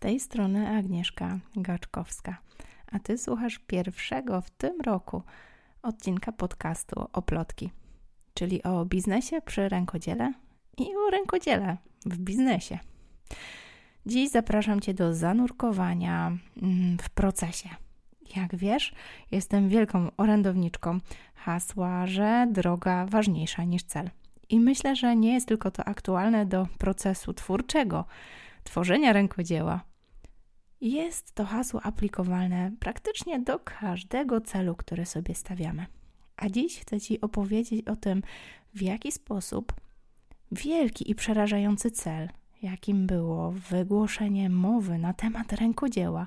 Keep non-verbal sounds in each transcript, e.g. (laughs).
tej strony Agnieszka Gaczkowska, a Ty słuchasz pierwszego w tym roku odcinka podcastu o plotki, czyli o biznesie przy rękodziele i o rękodziele w biznesie. Dziś zapraszam Cię do zanurkowania mm, w procesie. Jak wiesz, jestem wielką orędowniczką hasła, że droga ważniejsza niż cel. I myślę, że nie jest tylko to aktualne do procesu twórczego, tworzenia rękodzieła. Jest to hasło aplikowalne praktycznie do każdego celu, który sobie stawiamy. A dziś chcę Ci opowiedzieć o tym, w jaki sposób wielki i przerażający cel, jakim było wygłoszenie mowy na temat rękodzieła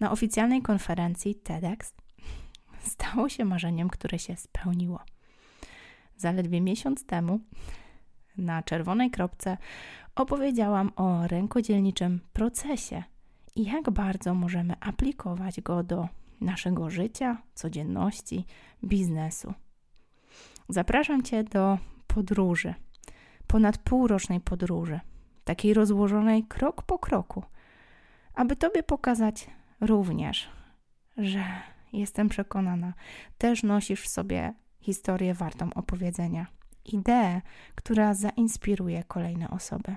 na oficjalnej konferencji TEDx, stało się marzeniem, które się spełniło. Zaledwie miesiąc temu na czerwonej kropce opowiedziałam o rękodzielniczym procesie i jak bardzo możemy aplikować go do naszego życia, codzienności, biznesu. Zapraszam Cię do podróży, ponad półrocznej podróży, takiej rozłożonej krok po kroku, aby Tobie pokazać również, że jestem przekonana, też nosisz w sobie historię wartą opowiedzenia, ideę, która zainspiruje kolejne osoby.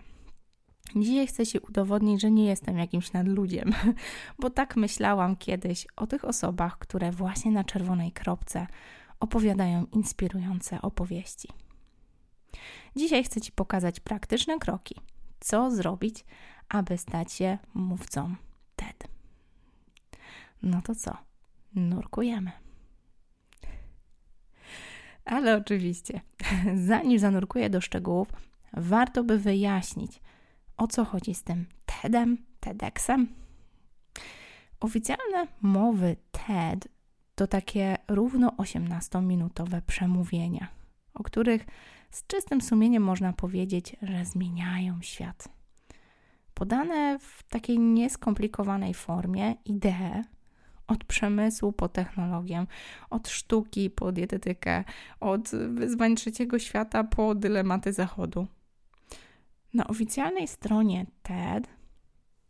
Dzisiaj chcę Ci udowodnić, że nie jestem jakimś nadludziem, (laughs) bo tak myślałam kiedyś o tych osobach, które właśnie na czerwonej kropce opowiadają inspirujące opowieści. Dzisiaj chcę Ci pokazać praktyczne kroki, co zrobić, aby stać się mówcą TED. No to co? Nurkujemy. Ale oczywiście, (laughs) zanim zanurkuję do szczegółów, warto by wyjaśnić, o co chodzi z tym TEDem, TEDxem. Oficjalne mowy TED to takie równo 18-minutowe przemówienia, o których z czystym sumieniem można powiedzieć, że zmieniają świat. Podane w takiej nieskomplikowanej formie idee od przemysłu po technologię, od sztuki po dietetykę, od wyzwań trzeciego świata po dylematy zachodu. Na oficjalnej stronie TED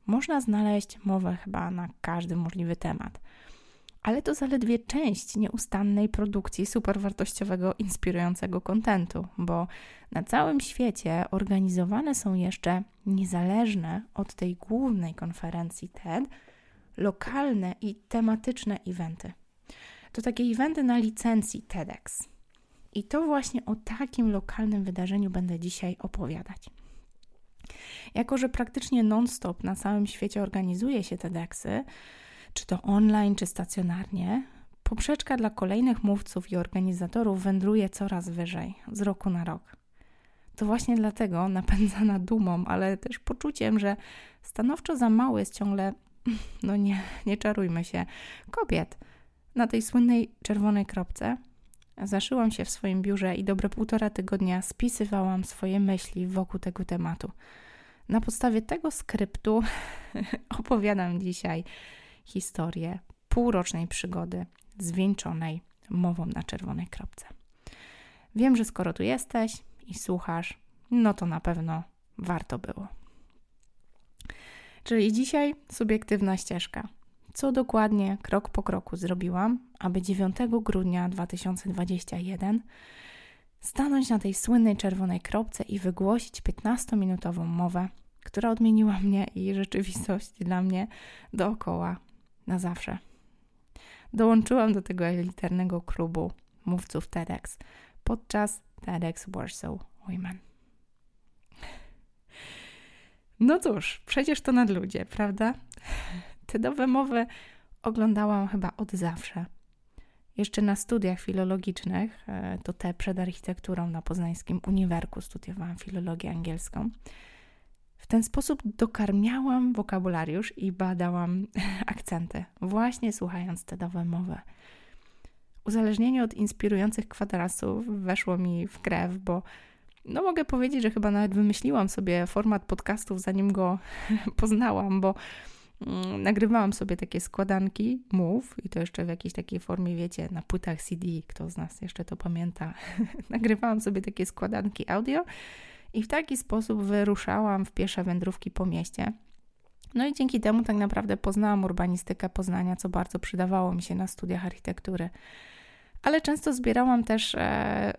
można znaleźć mowę chyba na każdy możliwy temat. Ale to zaledwie część nieustannej produkcji superwartościowego, inspirującego kontentu, bo na całym świecie organizowane są jeszcze niezależne od tej głównej konferencji TED lokalne i tematyczne eventy. To takie eventy na licencji TEDx. I to właśnie o takim lokalnym wydarzeniu będę dzisiaj opowiadać. Jako, że praktycznie non-stop na całym świecie organizuje się TEDxy, czy to online, czy stacjonarnie, poprzeczka dla kolejnych mówców i organizatorów wędruje coraz wyżej, z roku na rok. To właśnie dlatego napędzana dumą, ale też poczuciem, że stanowczo za mało jest ciągle (laughs) no nie, nie czarujmy się, kobiet. Na tej słynnej czerwonej kropce zaszyłam się w swoim biurze i dobre półtora tygodnia spisywałam swoje myśli wokół tego tematu. Na podstawie tego skryptu (laughs) opowiadam dzisiaj historię półrocznej przygody zwieńczonej mową na czerwonej kropce. Wiem, że skoro tu jesteś i słuchasz, no to na pewno warto było. Czyli dzisiaj subiektywna ścieżka. Co dokładnie krok po kroku zrobiłam, aby 9 grudnia 2021 stanąć na tej słynnej czerwonej kropce i wygłosić 15-minutową mowę, która odmieniła mnie i rzeczywistość dla mnie dookoła na zawsze. Dołączyłam do tego elitarnego klubu mówców TEDx podczas TEDx Warsaw Women. No cóż, przecież to nadludzie, prawda? Te nowe mowy oglądałam chyba od zawsze. Jeszcze na studiach filologicznych, e, to te przed architekturą na Poznańskim Uniwerku studiowałam filologię angielską. W ten sposób dokarmiałam wokabulariusz i badałam (laughs) akcenty, właśnie słuchając te nowe mowy. Uzależnienie od inspirujących kwadrasów weszło mi w krew, bo no mogę powiedzieć, że chyba nawet wymyśliłam sobie format podcastów, zanim go (laughs) poznałam, bo mm, nagrywałam sobie takie składanki mów i to jeszcze w jakiejś takiej formie, wiecie, na płytach CD, kto z nas jeszcze to pamięta. (laughs) nagrywałam sobie takie składanki audio i w taki sposób wyruszałam w piesze wędrówki po mieście. No i dzięki temu tak naprawdę poznałam urbanistykę Poznania, co bardzo przydawało mi się na studiach architektury. Ale często zbierałam też e,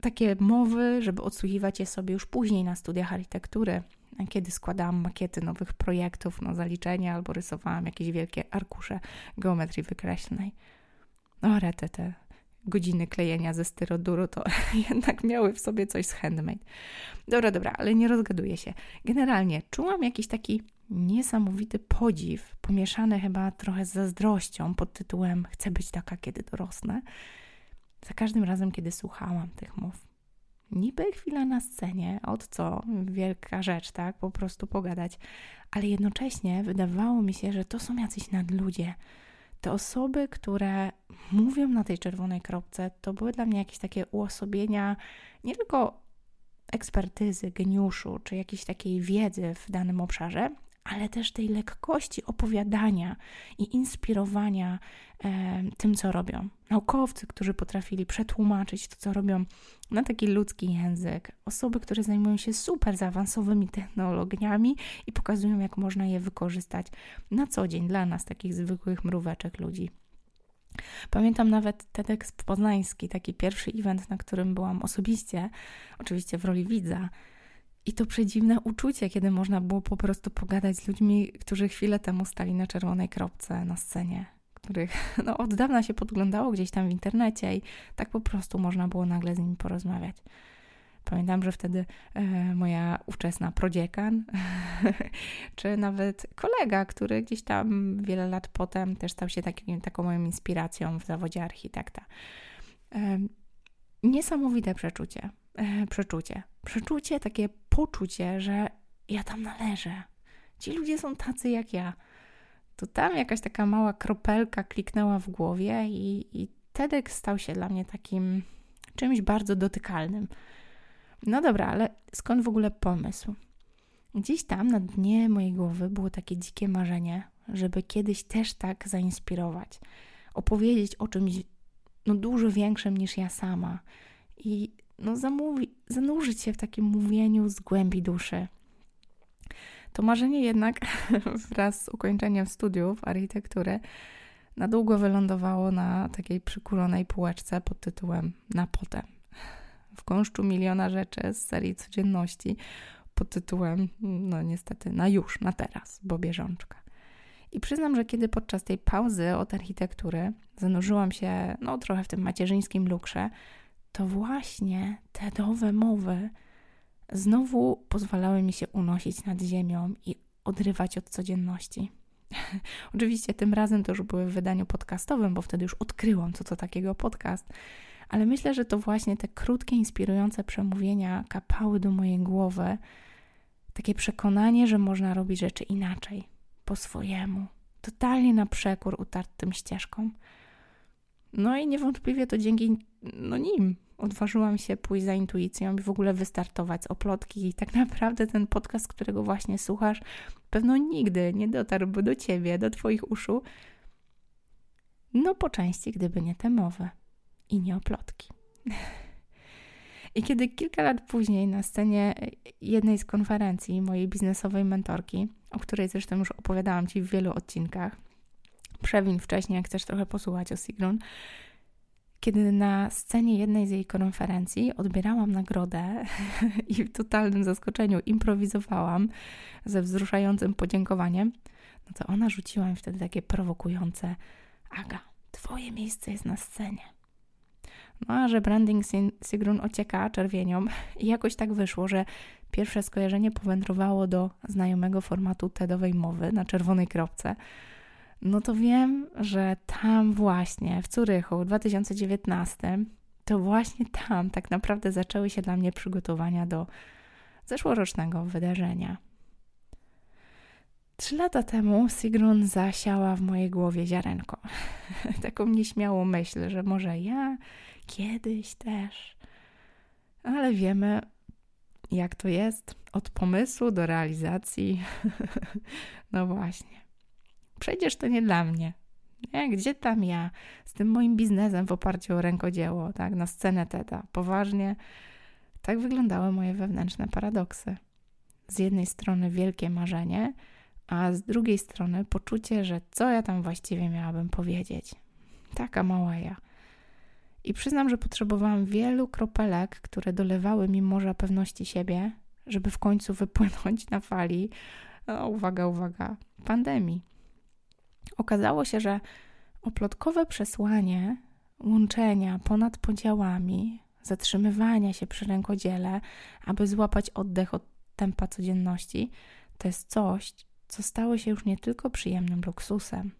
takie mowy, żeby odsłuchiwać je sobie już później na studiach architektury, kiedy składałam makiety nowych projektów, no zaliczenia albo rysowałam jakieś wielkie arkusze geometrii wykreślnej. No rety te godziny klejenia ze styroduru to (laughs) jednak miały w sobie coś z handmade. Dobra, dobra, ale nie rozgaduję się. Generalnie czułam jakiś taki niesamowity podziw, pomieszany chyba trochę z zazdrością pod tytułem Chcę być taka, kiedy dorosnę. Za każdym razem, kiedy słuchałam tych mów. Niby chwila na scenie, od co wielka rzecz, tak? Po prostu pogadać, ale jednocześnie wydawało mi się, że to są jacyś nadludzie. Te osoby, które mówią na tej czerwonej kropce, to były dla mnie jakieś takie uosobienia nie tylko ekspertyzy, geniuszu czy jakiejś takiej wiedzy w danym obszarze, ale też tej lekkości opowiadania i inspirowania e, tym, co robią. Naukowcy, którzy potrafili przetłumaczyć to, co robią na taki ludzki język, osoby, które zajmują się super zaawansowymi technologiami i pokazują, jak można je wykorzystać na co dzień dla nas, takich zwykłych mróweczek ludzi. Pamiętam nawet TEDx Poznański, taki pierwszy event, na którym byłam osobiście, oczywiście w roli widza, i to przedziwne uczucie, kiedy można było po prostu pogadać z ludźmi, którzy chwilę temu stali na czerwonej kropce na scenie, których no, od dawna się podglądało gdzieś tam w internecie i tak po prostu można było nagle z nimi porozmawiać. Pamiętam, że wtedy e, moja ówczesna prodziekan, (laughs) czy nawet kolega, który gdzieś tam wiele lat potem też stał się takim, taką moją inspiracją w zawodzie architekta. E, niesamowite przeczucie. (laughs) Przeczucie. Przeczucie, takie poczucie, że ja tam należę. Ci ludzie są tacy jak ja. To tam jakaś taka mała kropelka kliknęła w głowie i, i TEDx stał się dla mnie takim czymś bardzo dotykalnym. No dobra, ale skąd w ogóle pomysł? Gdzieś tam na dnie mojej głowy było takie dzikie marzenie, żeby kiedyś też tak zainspirować, opowiedzieć o czymś no, dużo większym niż ja sama i no, zamówi, zanurzyć się w takim mówieniu z głębi duszy. To marzenie jednak (laughs) wraz z ukończeniem studiów architektury na długo wylądowało na takiej przykulonej półeczce pod tytułem Na potem. W gąszczu miliona rzeczy z serii codzienności pod tytułem, no niestety, na już, na teraz, bo bieżączka. I przyznam, że kiedy podczas tej pauzy od architektury zanurzyłam się, no trochę w tym macierzyńskim luksze, to właśnie te nowe mowy znowu pozwalały mi się unosić nad ziemią i odrywać od codzienności. (laughs) Oczywiście tym razem to już były w wydaniu podcastowym, bo wtedy już odkryłam, co to takiego podcast, ale myślę, że to właśnie te krótkie, inspirujące przemówienia kapały do mojej głowy, takie przekonanie, że można robić rzeczy inaczej, po swojemu, totalnie na przekór utartym ścieżkom. No i niewątpliwie to dzięki no nim odważyłam się pójść za intuicją i w ogóle wystartować z oplotki. I tak naprawdę ten podcast, którego właśnie słuchasz, pewno nigdy nie dotarłby do ciebie, do twoich uszu. No po części, gdyby nie te mowy i nie oplotki. (laughs) I kiedy kilka lat później na scenie jednej z konferencji mojej biznesowej mentorki, o której zresztą już opowiadałam Ci w wielu odcinkach, przewin wcześniej, jak chcesz trochę posłuchać o Sigrun, kiedy na scenie jednej z jej konferencji odbierałam nagrodę (laughs) i w totalnym zaskoczeniu improwizowałam ze wzruszającym podziękowaniem, no to ona rzuciła mi wtedy takie prowokujące: Aga, twoje miejsce jest na scenie. No a że branding Sigrun ocieka czerwienią (laughs) i jakoś tak wyszło, że pierwsze skojarzenie powędrowało do znajomego formatu TEDowej mowy na czerwonej kropce – no to wiem, że tam właśnie, w Curychu w 2019, to właśnie tam tak naprawdę zaczęły się dla mnie przygotowania do zeszłorocznego wydarzenia. Trzy lata temu Sigrun zasiała w mojej głowie ziarenko. (laughs) Taką nieśmiałą myśl, że może ja kiedyś też. Ale wiemy, jak to jest od pomysłu do realizacji. (laughs) no właśnie przecież to nie dla mnie. Nie? Gdzie tam ja z tym moim biznesem w oparciu o rękodzieło, tak, na scenę TEDa, poważnie. Tak wyglądały moje wewnętrzne paradoksy. Z jednej strony wielkie marzenie, a z drugiej strony poczucie, że co ja tam właściwie miałabym powiedzieć. Taka mała ja. I przyznam, że potrzebowałam wielu kropelek, które dolewały mi morza pewności siebie, żeby w końcu wypłynąć na fali, no, uwaga, uwaga, pandemii. Okazało się, że oplotkowe przesłanie łączenia ponad podziałami, zatrzymywania się przy rękodziele, aby złapać oddech od tempa codzienności, to jest coś, co stało się już nie tylko przyjemnym luksusem,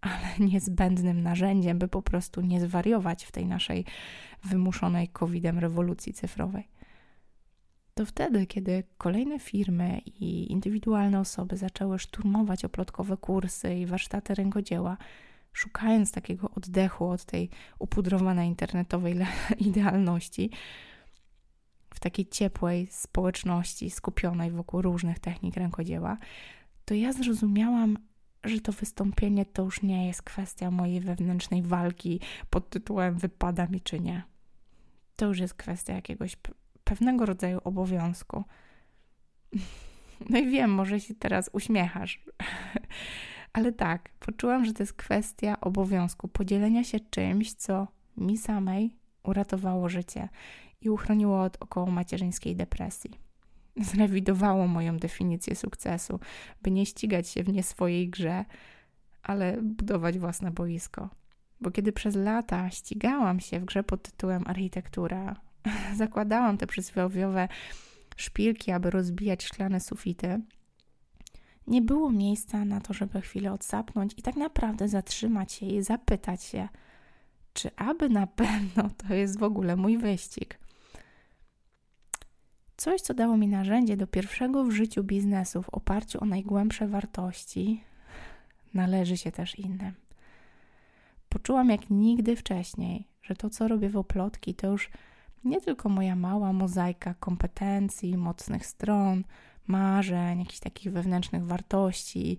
ale (laughs) niezbędnym narzędziem, by po prostu nie zwariować w tej naszej wymuszonej COVID-em rewolucji cyfrowej. To wtedy, kiedy kolejne firmy i indywidualne osoby zaczęły szturmować oplotkowe kursy i warsztaty rękodzieła, szukając takiego oddechu od tej upudrowanej internetowej (laughs) idealności, w takiej ciepłej społeczności skupionej wokół różnych technik rękodzieła, to ja zrozumiałam, że to wystąpienie to już nie jest kwestia mojej wewnętrznej walki pod tytułem wypada mi czy nie. To już jest kwestia jakiegoś pewnego rodzaju obowiązku. (laughs) No i wiem, może się teraz uśmiechasz, (laughs) ale tak, poczułam, że to jest kwestia obowiązku podzielenia się czymś, co mi samej uratowało życie i uchroniło od około macierzyńskiej depresji. (laughs) Zrewidowało moją definicję sukcesu, by nie ścigać się w nie swojej grze, ale budować własne boisko. Bo kiedy przez lata ścigałam się w grze pod tytułem architektura, (laughs) zakładałam te przysłowiowe szpilki, aby rozbijać szklane sufity, nie było miejsca na to, żeby chwilę odsapnąć i tak naprawdę zatrzymać się i zapytać się, czy aby na pewno to jest w ogóle mój wyścig. Coś, co dało mi narzędzie do pierwszego w życiu biznesu w oparciu o najgłębsze wartości, należy się też innym. Poczułam jak nigdy wcześniej, że to, co robię w oplotki, to już nie tylko moja mała mozaika kompetencji, mocnych stron, marzeń, jakichś takich wewnętrznych wartości,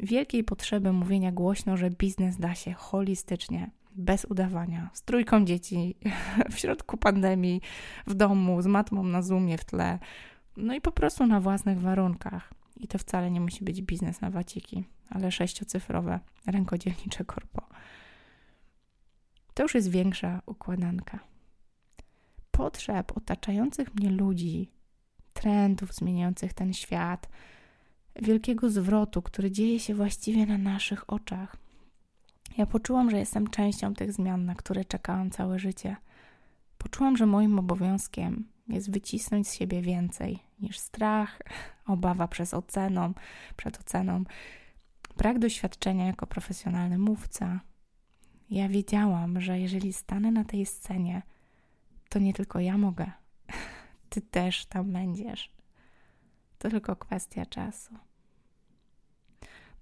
wielkiej potrzeby mówienia głośno, że biznes da się holistycznie, bez udawania, z trójką dzieci, (laughs) w środku pandemii, w domu, z matmą na zoomie w tle, no i po prostu na własnych warunkach. I to wcale nie musi być biznes na waciki, ale sześciocyfrowe, rękodzielnicze korpo. To już jest większa układanka. Potrzeb otaczających mnie ludzi, trendów zmieniających ten świat, wielkiego zwrotu, który dzieje się właściwie na naszych oczach. Ja poczułam, że jestem częścią tych zmian, na które czekałam całe życie. Poczułam, że moim obowiązkiem jest wycisnąć z siebie więcej niż strach, (laughs) obawa przez oceną, przed oceną, brak doświadczenia jako profesjonalny mówca. Ja wiedziałam, że jeżeli stanę na tej scenie, to nie tylko ja mogę, (laughs) ty też tam będziesz. To tylko kwestia czasu.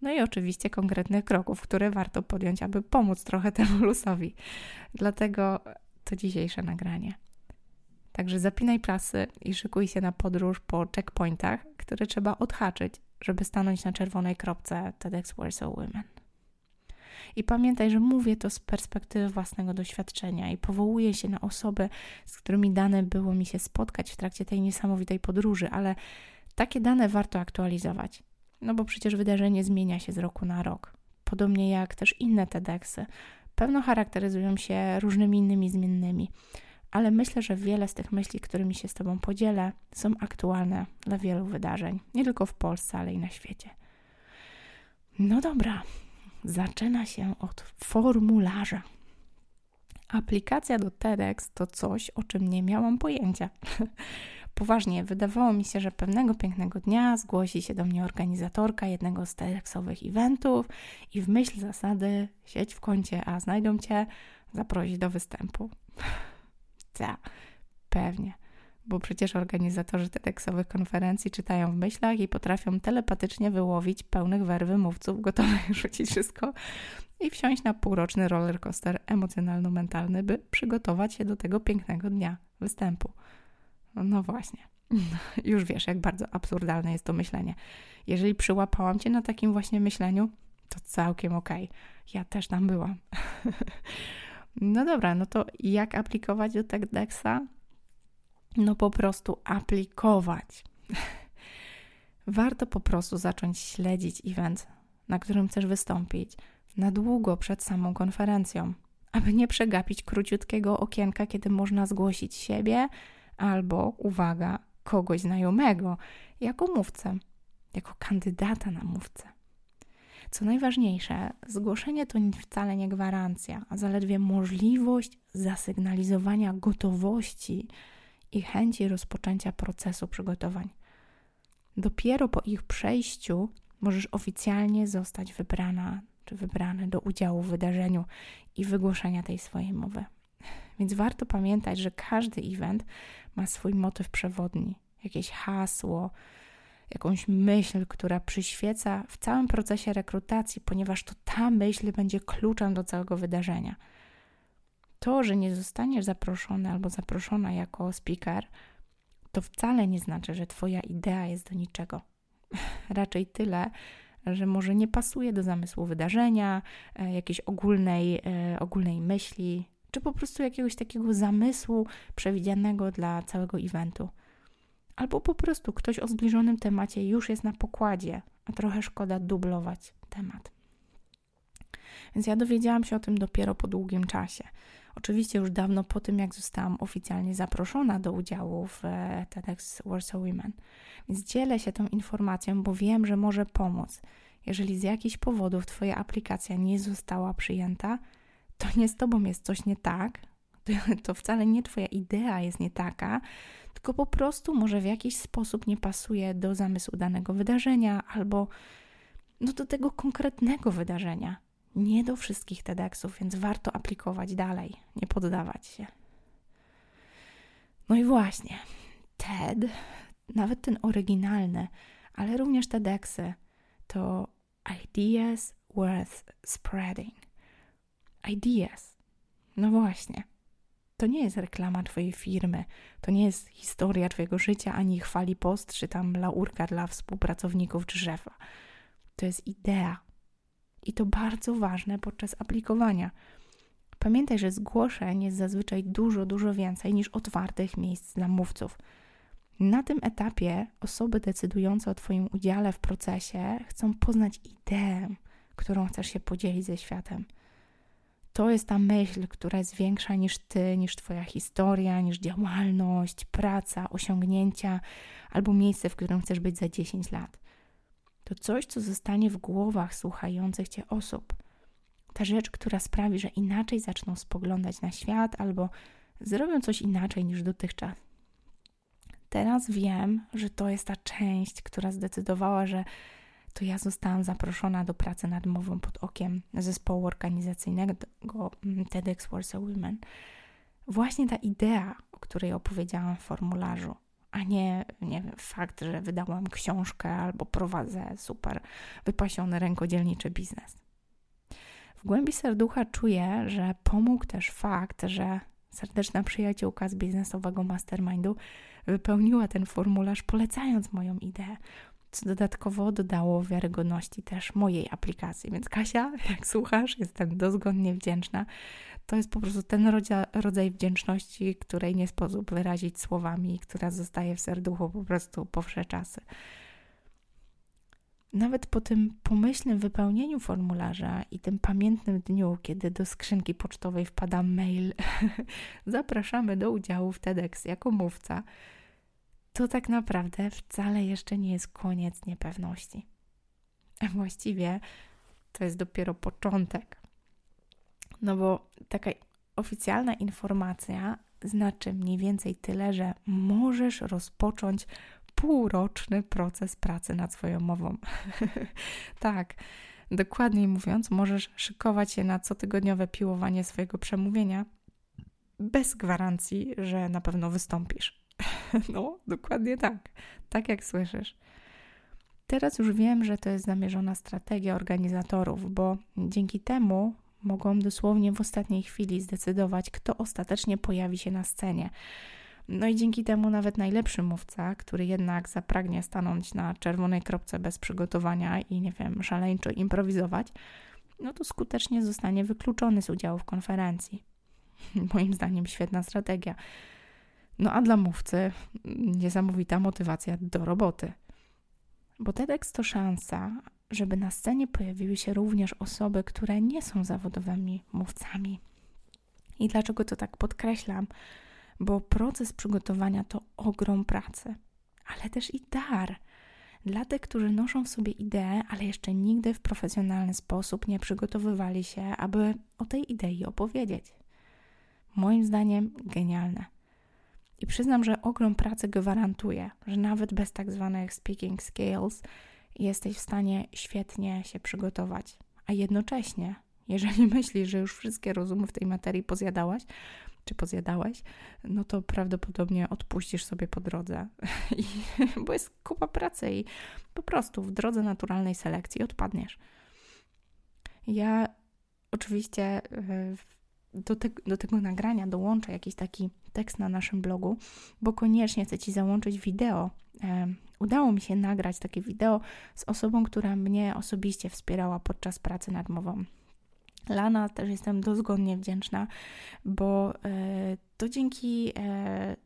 No i oczywiście konkretnych kroków, które warto podjąć, aby pomóc trochę (laughs) temu lusowi. Dlatego to dzisiejsze nagranie. Także zapinaj pasy i szykuj się na podróż po checkpointach, które trzeba odhaczyć, żeby stanąć na czerwonej kropce TEDx Warsaw Women. I pamiętaj, że mówię to z perspektywy własnego doświadczenia i powołuję się na osoby, z którymi dane było mi się spotkać w trakcie tej niesamowitej podróży, ale takie dane warto aktualizować, no bo przecież wydarzenie zmienia się z roku na rok. Podobnie jak też inne TEDxy. Pewno charakteryzują się różnymi innymi zmiennymi, ale myślę, że wiele z tych myśli, którymi się z Tobą podzielę, są aktualne dla wielu wydarzeń, nie tylko w Polsce, ale i na świecie. No dobra, zaczyna się od formularza. Aplikacja do TEDx to coś, o czym nie miałam pojęcia. (laughs) Poważnie, wydawało mi się, że pewnego pięknego dnia zgłosi się do mnie organizatorka jednego z TEDxowych eventów i w myśl zasady sieć w kącie, a znajdą cię, zaprosić do występu. (laughs) Tak, pewnie bo przecież organizatorzy TEDxowych konferencji czytają w myślach i potrafią telepatycznie wyłowić pełnych werwy mówców, gotowych (laughs) rzucić wszystko i wsiąść na półroczny rollercoaster emocjonalno-mentalny, by przygotować się do tego pięknego dnia występu. No właśnie. (laughs) Już wiesz, jak bardzo absurdalne jest to myślenie. Jeżeli przyłapałam cię na takim właśnie myśleniu, to całkiem okej. Okay. Ja też tam byłam. (laughs) No dobra, no to jak aplikować do TEDxa? No po prostu aplikować. (laughs) Warto po prostu zacząć śledzić event, na którym chcesz wystąpić, na długo przed samą konferencją, aby nie przegapić króciutkiego okienka, kiedy można zgłosić siebie albo, uwaga, kogoś znajomego jako mówcę, jako kandydata na mówcę. Co najważniejsze, zgłoszenie to wcale nie gwarancja, a zaledwie możliwość zasygnalizowania gotowości i chęci rozpoczęcia procesu przygotowań. Dopiero po ich przejściu możesz oficjalnie zostać wybrana czy wybrany do udziału w wydarzeniu i wygłoszenia tej swojej mowy. (laughs) Więc warto pamiętać, że każdy event ma swój motyw przewodni, jakieś hasło, jakąś myśl, która przyświeca w całym procesie rekrutacji, ponieważ to ta myśl będzie kluczem do całego wydarzenia. To, że nie zostaniesz zaproszony albo zaproszona jako speaker, to wcale nie znaczy, że Twoja idea jest do niczego. (laughs) Raczej tyle, że może nie pasuje do zamysłu wydarzenia, e, jakiejś ogólnej, e, ogólnej myśli, czy po prostu jakiegoś takiego zamysłu przewidzianego dla całego eventu. Albo po prostu ktoś o zbliżonym temacie już jest na pokładzie, a trochę szkoda dublować temat. Więc ja dowiedziałam się o tym dopiero po długim czasie. Oczywiście już dawno po tym, jak zostałam oficjalnie zaproszona do udziału w e, TEDx Warsaw Women. Więc dzielę się tą informacją, bo wiem, że może pomóc. Jeżeli z jakichś powodów Twoja aplikacja nie została przyjęta, to nie z Tobą jest coś nie tak, to (laughs) wcale nie Twoja idea jest nie taka, tylko po prostu może w jakiś sposób nie pasuje do zamysłu danego wydarzenia albo no, do tego konkretnego wydarzenia. Nie do wszystkich TEDxów, więc warto aplikować dalej, nie poddawać się. No i właśnie, TED, nawet ten oryginalny, ale również TEDxy, to ideas worth spreading. Ideas. No właśnie. To nie jest reklama Twojej firmy, to nie jest historia Twojego życia, ani chwali post, czy tam laurka dla współpracowników szefa. To jest idea. I to bardzo ważne podczas aplikowania. Pamiętaj, że zgłoszeń jest zazwyczaj dużo, dużo więcej niż otwartych miejsc dla mówców. Na tym etapie osoby decydujące o Twoim udziale w procesie chcą poznać ideę, którą chcesz się podzielić ze światem. To jest ta myśl, która jest większa niż Ty, niż Twoja historia, niż działalność, praca, osiągnięcia albo miejsce, w którym chcesz być za 10 lat. To coś, co zostanie w głowach słuchających Cię osób. Ta rzecz, która sprawi, że inaczej zaczną spoglądać na świat albo zrobią coś inaczej niż dotychczas. Teraz wiem, że to jest ta część, która zdecydowała, że to ja zostałam zaproszona do pracy nad mową pod okiem zespołu organizacyjnego TEDx Warsaw Women. Właśnie ta idea, o której opowiedziałam w formularzu, a nie, nie wiem, fakt, że wydałam książkę albo prowadzę super wypasiony rękodzielniczy biznes. W głębi serducha czuję, że pomógł też fakt, że serdeczna przyjaciółka z biznesowego mastermindu wypełniła ten formularz, polecając moją ideę, co dodatkowo dodało wiarygodności też mojej aplikacji. Więc Kasia, jak słuchasz, jestem dozgodnie wdzięczna. To jest po prostu ten rodzaj, rodzaj wdzięczności, której nie sposób wyrazić słowami, która zostaje w serduchu po prostu po wsze czasy. Nawet po tym pomyślnym wypełnieniu formularza i tym pamiętnym dniu, kiedy do skrzynki pocztowej wpada mail, (laughs) zapraszamy do udziału w TEDx jako mówca, to tak naprawdę wcale jeszcze nie jest koniec niepewności. A właściwie to jest dopiero początek. No bo taka oficjalna informacja znaczy mniej więcej tyle, że możesz rozpocząć półroczny proces pracy nad swoją mową. (laughs) tak, dokładniej mówiąc, możesz szykować się na cotygodniowe piłowanie swojego przemówienia bez gwarancji, że na pewno wystąpisz. (laughs) no, dokładnie tak. Tak jak słyszysz. Teraz już wiem, że to jest zamierzona strategia organizatorów, bo dzięki temu mogą dosłownie w ostatniej chwili zdecydować, kto ostatecznie pojawi się na scenie. No i dzięki temu nawet najlepszy mówca, który jednak zapragnie stanąć na czerwonej kropce bez przygotowania i nie wiem, szaleńczo improwizować, no to skutecznie zostanie wykluczony z udziału w konferencji. (laughs) Moim zdaniem świetna strategia. No a dla mówcy niesamowita motywacja do roboty. Bo TEDx to szansa, żeby na scenie pojawiły się również osoby, które nie są zawodowymi mówcami. I dlaczego to tak podkreślam? Bo proces przygotowania to ogrom pracy, ale też i dar dla tych, którzy noszą w sobie ideę, ale jeszcze nigdy w profesjonalny sposób nie przygotowywali się, aby o tej idei opowiedzieć. Moim zdaniem genialne. I przyznam, że ogrom pracy gwarantuje, że nawet bez tak zwanych speaking skills jesteś w stanie świetnie się przygotować. A jednocześnie, jeżeli (laughs) myślisz, że już wszystkie rozumy w tej materii pozjadałaś, czy pozjadałeś, no to prawdopodobnie odpuścisz sobie po drodze, (laughs) I, (laughs) bo jest kupa pracy i po prostu w drodze naturalnej selekcji odpadniesz. Ja oczywiście e, do, te, do tego nagrania dołączę jakiś taki tekst na naszym blogu, bo koniecznie chcę Ci załączyć wideo. Udało mi się nagrać takie wideo z osobą, która mnie osobiście wspierała podczas pracy nad mową. Lana też jestem dozgodnie wdzięczna, bo e, to dzięki e,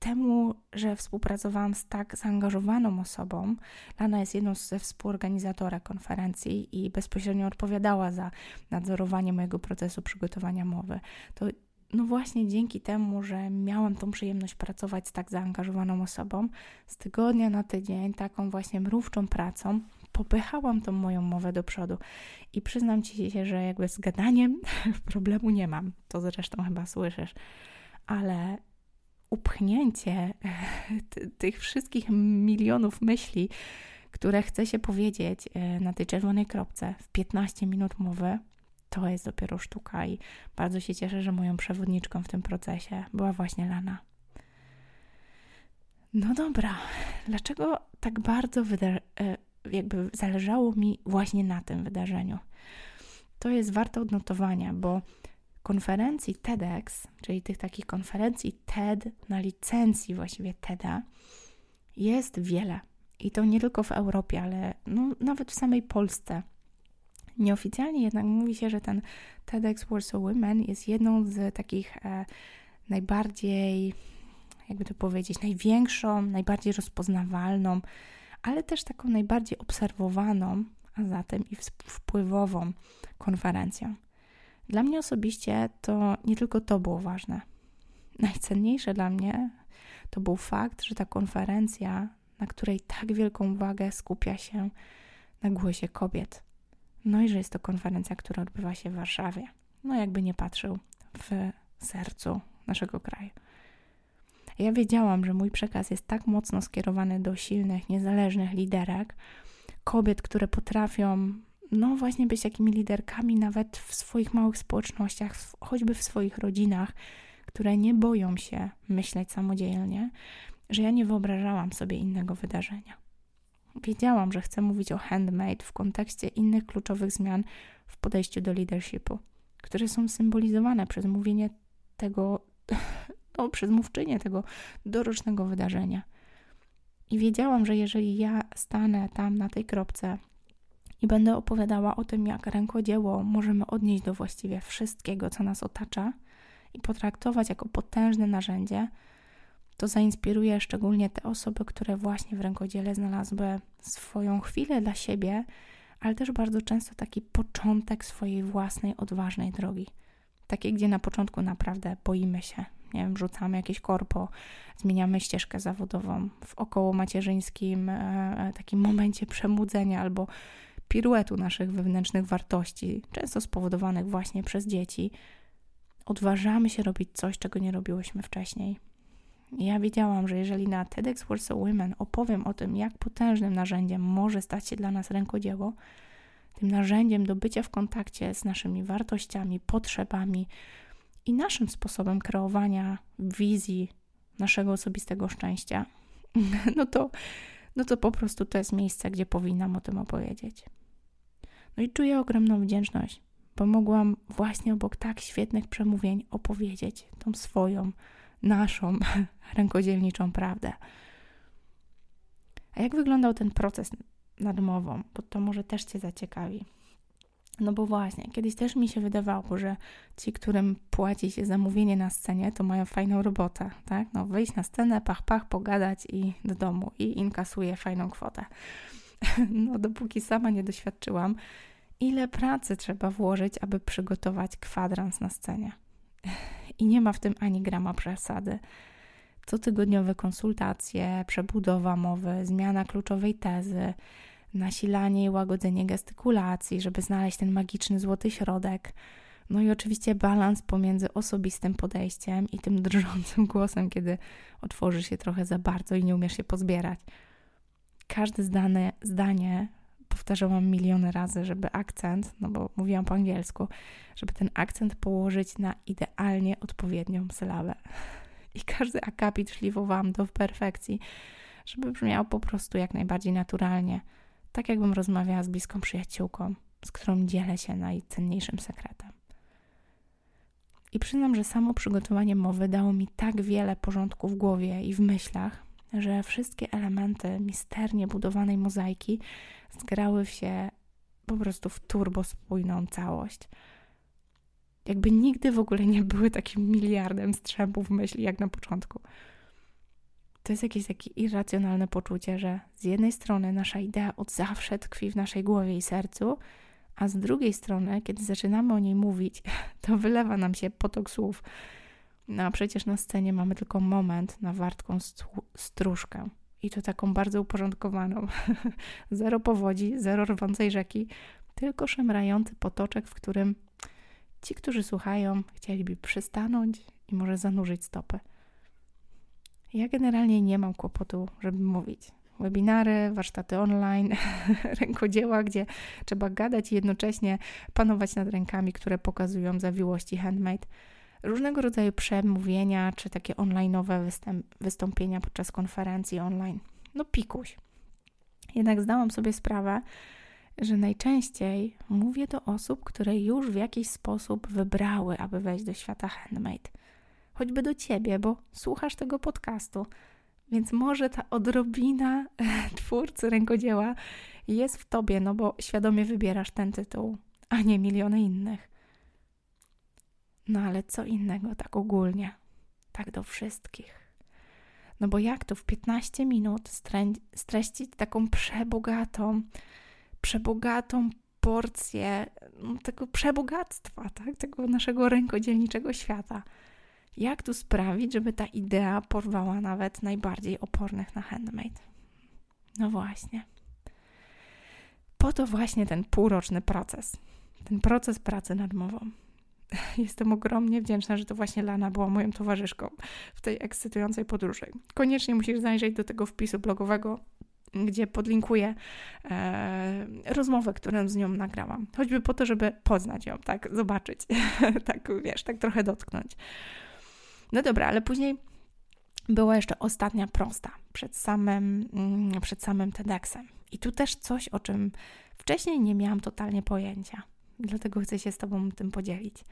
temu, że współpracowałam z tak zaangażowaną osobą, Lana jest jedną ze współorganizatora konferencji i bezpośrednio odpowiadała za nadzorowanie mojego procesu przygotowania mowy. To no właśnie dzięki temu, że miałam tą przyjemność pracować z tak zaangażowaną osobą, z tygodnia na tydzień, taką właśnie mrówczą pracą, popychałam tą moją mowę do przodu. I przyznam ci się, że jakby z gadaniem (laughs) problemu nie mam. To zresztą chyba słyszysz. Ale upchnięcie (laughs) tych wszystkich milionów myśli, które chce się powiedzieć e, na tej czerwonej kropce w 15 minut mowy, to jest dopiero sztuka i bardzo się cieszę, że moją przewodniczką w tym procesie była właśnie Lana. No dobra, dlaczego tak bardzo e, jakby zależało mi właśnie na tym wydarzeniu? To jest warte odnotowania, bo konferencji TEDx, czyli tych takich konferencji TED na licencji właściwie TEDa, jest wiele. I to nie tylko w Europie, ale no, nawet w samej Polsce. Nieoficjalnie jednak mówi się, że ten TEDx Warsaw Women jest jedną z takich e, najbardziej, jakby to powiedzieć, największą, najbardziej rozpoznawalną, ale też taką najbardziej obserwowaną, a zatem i wpływową konferencją. Dla mnie osobiście to nie tylko to było ważne. Najcenniejsze dla mnie to był fakt, że ta konferencja, na której tak wielką uwagę skupia się na głosie kobiet, no i że jest to konferencja, która odbywa się w Warszawie. No jakby nie patrzył w sercu naszego kraju. Ja wiedziałam, że mój przekaz jest tak mocno skierowany do silnych, niezależnych liderek, kobiet, które potrafią, no właśnie, być takimi liderkami nawet w swoich małych społecznościach, choćby w swoich rodzinach, które nie boją się myśleć samodzielnie, że ja nie wyobrażałam sobie innego wydarzenia. Wiedziałam, że chcę mówić o handmade w kontekście innych kluczowych zmian w podejściu do leadershipu, które są symbolizowane przez mówienie tego, (laughs) no, przez mówczynię tego dorocznego wydarzenia. I wiedziałam, że jeżeli ja stanę tam na tej kropce i będę opowiadała o tym, jak rękodzieło możemy odnieść do właściwie wszystkiego, co nas otacza i potraktować jako potężne narzędzie, to zainspiruje szczególnie te osoby, które właśnie w rękodziele znalazły swoją chwilę dla siebie, ale też bardzo często taki początek swojej własnej, odważnej drogi. Takie, gdzie na początku naprawdę boimy się, nie wiem, rzucamy jakieś korpo, zmieniamy ścieżkę zawodową w około macierzyńskim e, e, takim momencie przemudzenia albo piruetu naszych wewnętrznych wartości, często spowodowanych właśnie przez dzieci. Odważamy się robić coś, czego nie robiłyśmy wcześniej ja wiedziałam, że jeżeli na TEDx Warsaw Women opowiem o tym, jak potężnym narzędziem może stać się dla nas rękodzieło, tym narzędziem do bycia w kontakcie z naszymi wartościami, potrzebami i naszym sposobem kreowania wizji naszego osobistego szczęścia, (laughs) no to, no to po prostu to jest miejsce, gdzie powinnam o tym opowiedzieć. No i czuję ogromną wdzięczność, bo mogłam właśnie obok tak świetnych przemówień opowiedzieć tą swoją naszą (laughs) rękodzielniczą prawdę. A jak wyglądał ten proces nad mową? Bo to może też Cię zaciekawi. No bo właśnie, kiedyś też mi się wydawało, że ci, którym płaci się zamówienie na scenie, to mają fajną robotę, tak? No wyjść na scenę, pach, pach, pogadać i do domu i inkasuje fajną kwotę. (laughs) no dopóki sama nie doświadczyłam, ile pracy trzeba włożyć, aby przygotować kwadrans na scenie. I nie ma w tym ani grama przesady. Cotygodniowe konsultacje, przebudowa mowy, zmiana kluczowej tezy, nasilanie i łagodzenie gestykulacji, żeby znaleźć ten magiczny złoty środek. No i oczywiście balans pomiędzy osobistym podejściem i tym drżącym (laughs) głosem, kiedy otworzy się trochę za bardzo i nie umiesz się pozbierać. Każde zdane, zdanie powtarzałam miliony razy, żeby akcent, no bo mówiłam po angielsku, żeby ten akcent położyć na idealnie odpowiednią sylabę. (laughs) I każdy akapit szlifowałam do perfekcji, żeby brzmiał po prostu jak najbardziej naturalnie, tak jakbym rozmawiała z bliską przyjaciółką, z którą dzielę się najcenniejszym sekretem. I przyznam, że samo przygotowanie mowy dało mi tak wiele porządku w głowie i w myślach, że wszystkie elementy misternie budowanej mozaiki zgrały się po prostu w turbo spójną całość. Jakby nigdy w ogóle nie były takim miliardem strzępów myśli jak na początku. To jest jakieś takie irracjonalne poczucie, że z jednej strony nasza idea od zawsze tkwi w naszej głowie i sercu, a z drugiej strony, kiedy zaczynamy o niej mówić, (laughs) to wylewa nam się potok słów. No a przecież na scenie mamy tylko moment na wartką stróżkę. I to taką bardzo uporządkowaną. (laughs) zero powodzi, zero rwącej rzeki, tylko szemrający potoczek, w którym ci, którzy słuchają, chcieliby przystanąć i może zanurzyć stopy. Ja generalnie nie mam kłopotu, żeby mówić. Webinary, warsztaty online, (laughs) rękodzieła, gdzie trzeba gadać i jednocześnie panować nad rękami, które pokazują zawiłości handmade różnego rodzaju przemówienia czy takie online'owe występ, wystąpienia podczas konferencji online. No pikuś. Jednak zdałam sobie sprawę, że najczęściej mówię do osób, które już w jakiś sposób wybrały, aby wejść do świata handmade. Choćby do ciebie, bo słuchasz tego podcastu, więc może ta odrobina twórcy rękodzieła jest w tobie, no bo świadomie wybierasz ten tytuł, a nie miliony innych. No ale co innego tak ogólnie, tak do wszystkich. No bo jak to w 15 minut streścić taką przebogatą, przebogatą porcję no, tego przebogactwa, tak? tego naszego rękodzielniczego świata. Jak tu sprawić, żeby ta idea porwała nawet najbardziej opornych na handmade? No właśnie. Po to właśnie ten półroczny proces, ten proces pracy nad mową. (laughs) Jestem ogromnie wdzięczna, że to właśnie Lana była moją towarzyszką w tej ekscytującej podróży. Koniecznie musisz zajrzeć do tego wpisu blogowego, gdzie podlinkuję e, rozmowę, którą z nią nagrałam. Choćby po to, żeby poznać ją, tak, zobaczyć, (laughs) tak, wiesz, tak trochę dotknąć. No dobra, ale później była jeszcze ostatnia prosta przed samym, mm, przed samym TEDxem. I tu też coś, o czym wcześniej nie miałam totalnie pojęcia dlatego chcę się z Tobą tym podzielić.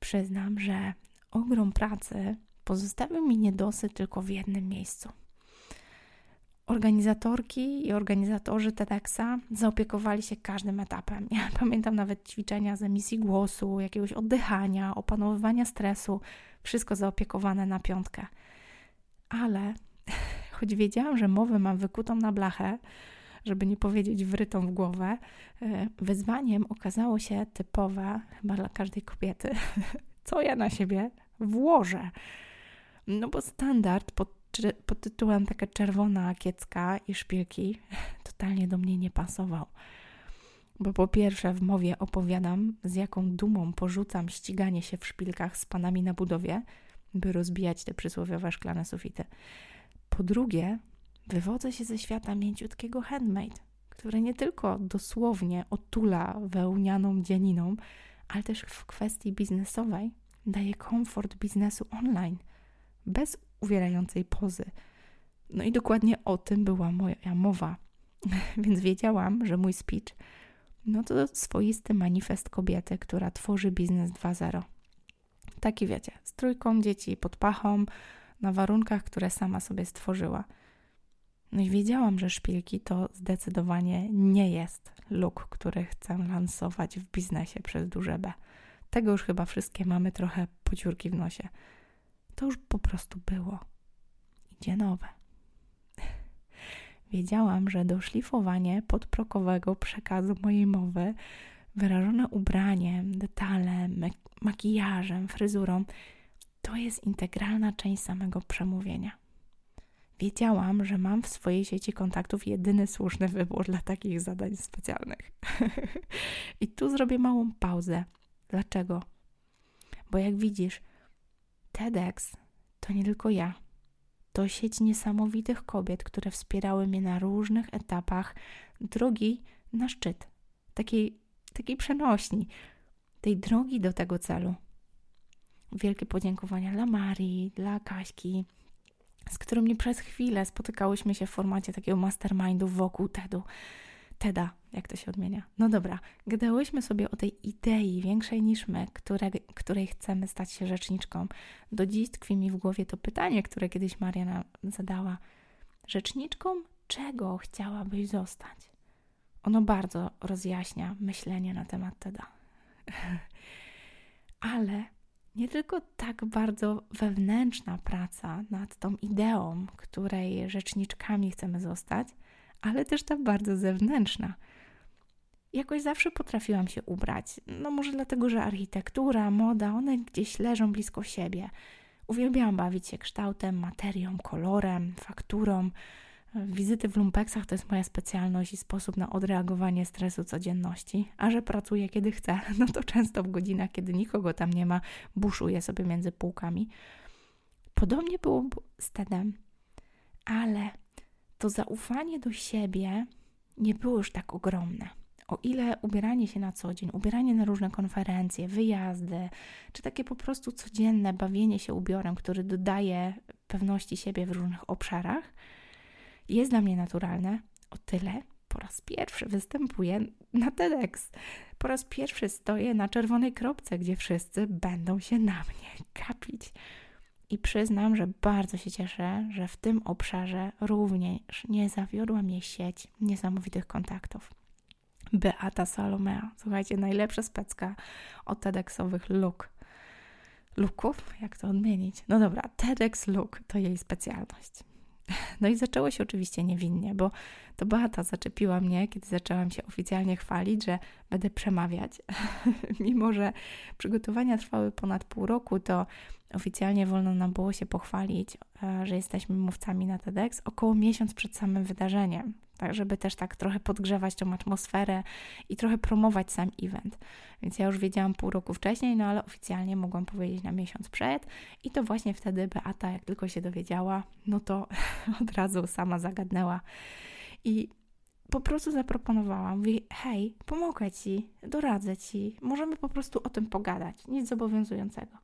Przyznam, że ogrom pracy pozostawił mi niedosyt tylko w jednym miejscu. Organizatorki i organizatorzy TEDxa zaopiekowali się każdym etapem. Ja (laughs) pamiętam nawet ćwiczenia z emisji głosu, jakiegoś oddychania, opanowywania stresu, wszystko zaopiekowane na piątkę. Ale (laughs) choć wiedziałam, że mowę mam wykutą na blachę, żeby nie powiedzieć wrytą w głowę, e, wyzwaniem okazało się typowe chyba dla każdej kobiety, (laughs) co ja na siebie włożę. No bo standard pod, pod tytułem taka czerwona kiecka i szpilki (laughs) totalnie do mnie nie pasował. Bo po pierwsze w mowie opowiadam, z jaką dumą porzucam ściganie się w szpilkach z panami na budowie, by rozbijać te przysłowiowe szklane sufity. Po drugie, Wywodzę się ze świata mięciutkiego handmade, które nie tylko dosłownie otula wełnianą dzianiną, ale też w kwestii biznesowej daje komfort biznesu online, bez uwierającej pozy. No i dokładnie o tym była moja mowa. (laughs) Więc wiedziałam, że mój speech no to swoisty manifest kobiety, która tworzy biznes 2.0. Taki wiecie, z trójką dzieci pod pachą, na warunkach, które sama sobie stworzyła – no i wiedziałam, że szpilki to zdecydowanie nie jest look, który chcę lansować w biznesie przez duże B. Tego już chyba wszystkie mamy trochę pociurki w nosie. To już po prostu było. Idzie nowe. (laughs) wiedziałam, że doszlifowanie podprokowego przekazu mojej mowy, wyrażone ubraniem, detalem, makijażem, fryzurą, to jest integralna część samego przemówienia. Wiedziałam, że mam w swojej sieci kontaktów jedyny słuszny wybór dla takich zadań specjalnych. (laughs) I tu zrobię małą pauzę. Dlaczego? Bo jak widzisz, TEDx to nie tylko ja. To sieć niesamowitych kobiet, które wspierały mnie na różnych etapach drogi na szczyt, takiej, takiej przenośni, tej drogi do tego celu. Wielkie podziękowania dla Marii, dla Kaśki, z którymi przez chwilę spotykałyśmy się w formacie takiego mastermindu wokół TEDu. TEDa, jak to się odmienia. No dobra, gadałyśmy sobie o tej idei większej niż my, które, której chcemy stać się rzeczniczką. Do dziś tkwi mi w głowie to pytanie, które kiedyś Mariana zadała. Rzeczniczką czego chciałabyś zostać? Ono bardzo rozjaśnia myślenie na temat TEDa. (laughs) Ale nie tylko tak bardzo wewnętrzna praca nad tą ideą, której rzeczniczkami chcemy zostać, ale też ta bardzo zewnętrzna. Jakoś zawsze potrafiłam się ubrać. No może dlatego, że architektura, moda, one gdzieś leżą blisko siebie. Uwielbiałam bawić się kształtem, materią, kolorem, fakturą. Wizyty w lumpeksach to jest moja specjalność i sposób na odreagowanie stresu codzienności, a że pracuję kiedy chcę, (laughs) no to często w godzinach, kiedy nikogo tam nie ma, buszuję sobie między półkami. Podobnie było z TEDem, ale to zaufanie do siebie nie było już tak ogromne. O ile ubieranie się na co dzień, ubieranie na różne konferencje, wyjazdy, czy takie po prostu codzienne bawienie się ubiorem, który dodaje pewności siebie w różnych obszarach, jest dla mnie naturalne, o tyle po raz pierwszy występuję na TEDx. Po raz pierwszy stoję na czerwonej kropce, gdzie wszyscy będą się na mnie kapić. I przyznam, że bardzo się cieszę, że w tym obszarze również nie zawiodła mnie sieć niesamowitych kontaktów. Beata Salomea, słuchajcie, najlepsza specka od TEDxowych look. Looków? Jak to odmienić? No dobra, TEDx Look to jej specjalność. (laughs) No i zaczęło się oczywiście niewinnie, bo to Beata zaczepiła mnie, kiedy zaczęłam się oficjalnie chwalić, że będę przemawiać. (laughs) Mimo, że przygotowania trwały ponad pół roku, to oficjalnie wolno nam było się pochwalić, e, że jesteśmy mówcami na TEDx około miesiąc przed samym wydarzeniem, tak żeby też tak trochę podgrzewać tą atmosferę i trochę promować sam event. Więc ja już wiedziałam pół roku wcześniej, no ale oficjalnie mogłam powiedzieć na miesiąc przed i to właśnie wtedy Beata, jak tylko się dowiedziała, no to (laughs) od razu sama zagadnęła i po prostu zaproponowałam, mówi, hej, pomogę Ci, doradzę Ci, możemy po prostu o tym pogadać, nic zobowiązującego.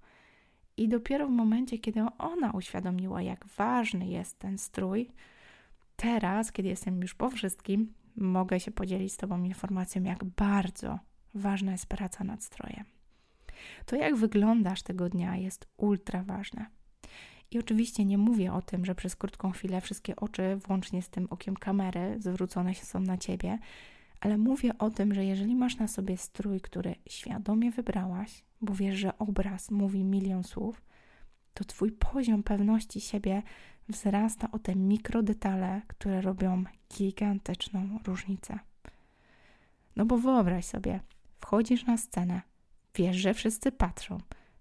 I dopiero w momencie, kiedy ona uświadomiła, jak ważny jest ten strój, teraz, kiedy jestem już po wszystkim, mogę się podzielić z Tobą informacją, jak bardzo ważna jest praca nad strojem. To, jak wyglądasz tego dnia, jest ultra ważne. I oczywiście nie mówię o tym, że przez krótką chwilę wszystkie oczy, włącznie z tym okiem kamery, zwrócone się są na ciebie, ale mówię o tym, że jeżeli masz na sobie strój, który świadomie wybrałaś, bo wiesz, że obraz mówi milion słów, to twój poziom pewności siebie wzrasta o te mikrodetale, które robią gigantyczną różnicę. No bo wyobraź sobie, wchodzisz na scenę, wiesz, że wszyscy patrzą,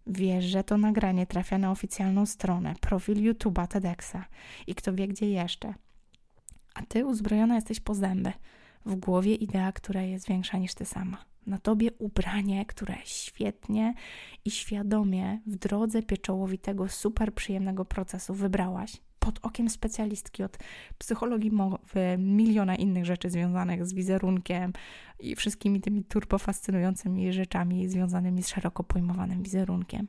wiesz, że to nagranie trafia na oficjalną stronę, profil YouTube'a TEDxa i kto wie gdzie jeszcze. A ty uzbrojona jesteś po zęby, w głowie idea, która jest większa niż ty sama. Na tobie ubranie, które świetnie i świadomie w drodze pieczołowitego, super przyjemnego procesu wybrałaś pod okiem specjalistki od psychologii mowy, miliona innych rzeczy związanych z wizerunkiem i wszystkimi tymi turbofascynującymi rzeczami związanymi z szeroko pojmowanym wizerunkiem.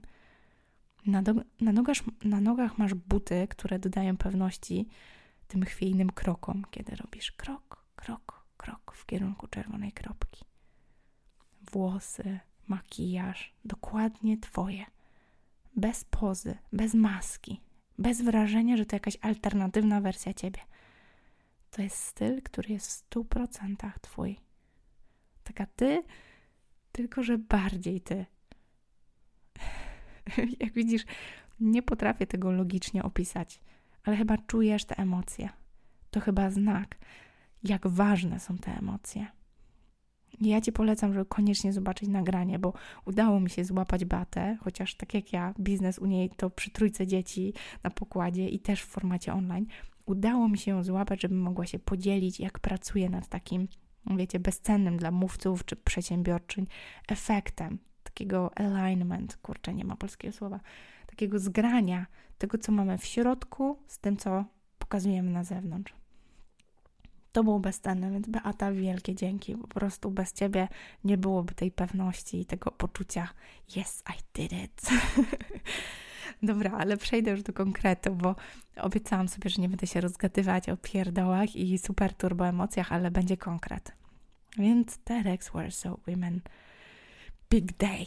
Na, do, na, nogasz, na nogach masz buty, które dodają pewności tym chwiejnym krokom, kiedy robisz krok, krok, krok w kierunku czerwonej kropki. Włosy, makijaż, dokładnie twoje. Bez pozy, bez maski, bez wrażenia, że to jakaś alternatywna wersja ciebie. To jest styl, który jest w stu procentach twój. Taka ty, tylko że bardziej ty. (laughs) Jak widzisz, nie potrafię tego logicznie opisać, ale chyba czujesz te emocje. to chyba znak, jak ważne są te emocje. Ja Ci polecam, żeby koniecznie zobaczyć nagranie, bo udało mi się złapać Batę, chociaż tak jak ja, biznes u niej to przy trójce dzieci na pokładzie i też w formacie online. Udało mi się ją złapać, żebym mogła się podzielić, jak pracuję nad takim, wiecie, bezcennym dla mówców czy przedsiębiorczyń efektem takiego alignment, kurczę, nie ma polskiego słowa, takiego zgrania tego, co mamy w środku z tym, co pokazujemy na zewnątrz. To było bezcenne, więc Beata, wielkie dzięki. Po prostu bez Ciebie nie byłoby tej pewności i tego poczucia yes, I did it. (laughs) Dobra, ale przejdę już do konkretu, bo obiecałam sobie, że nie będę się rozgadywać o pierdołach i super turbo emocjach, ale będzie konkret. Więc TEDx Warsaw Women Big Day.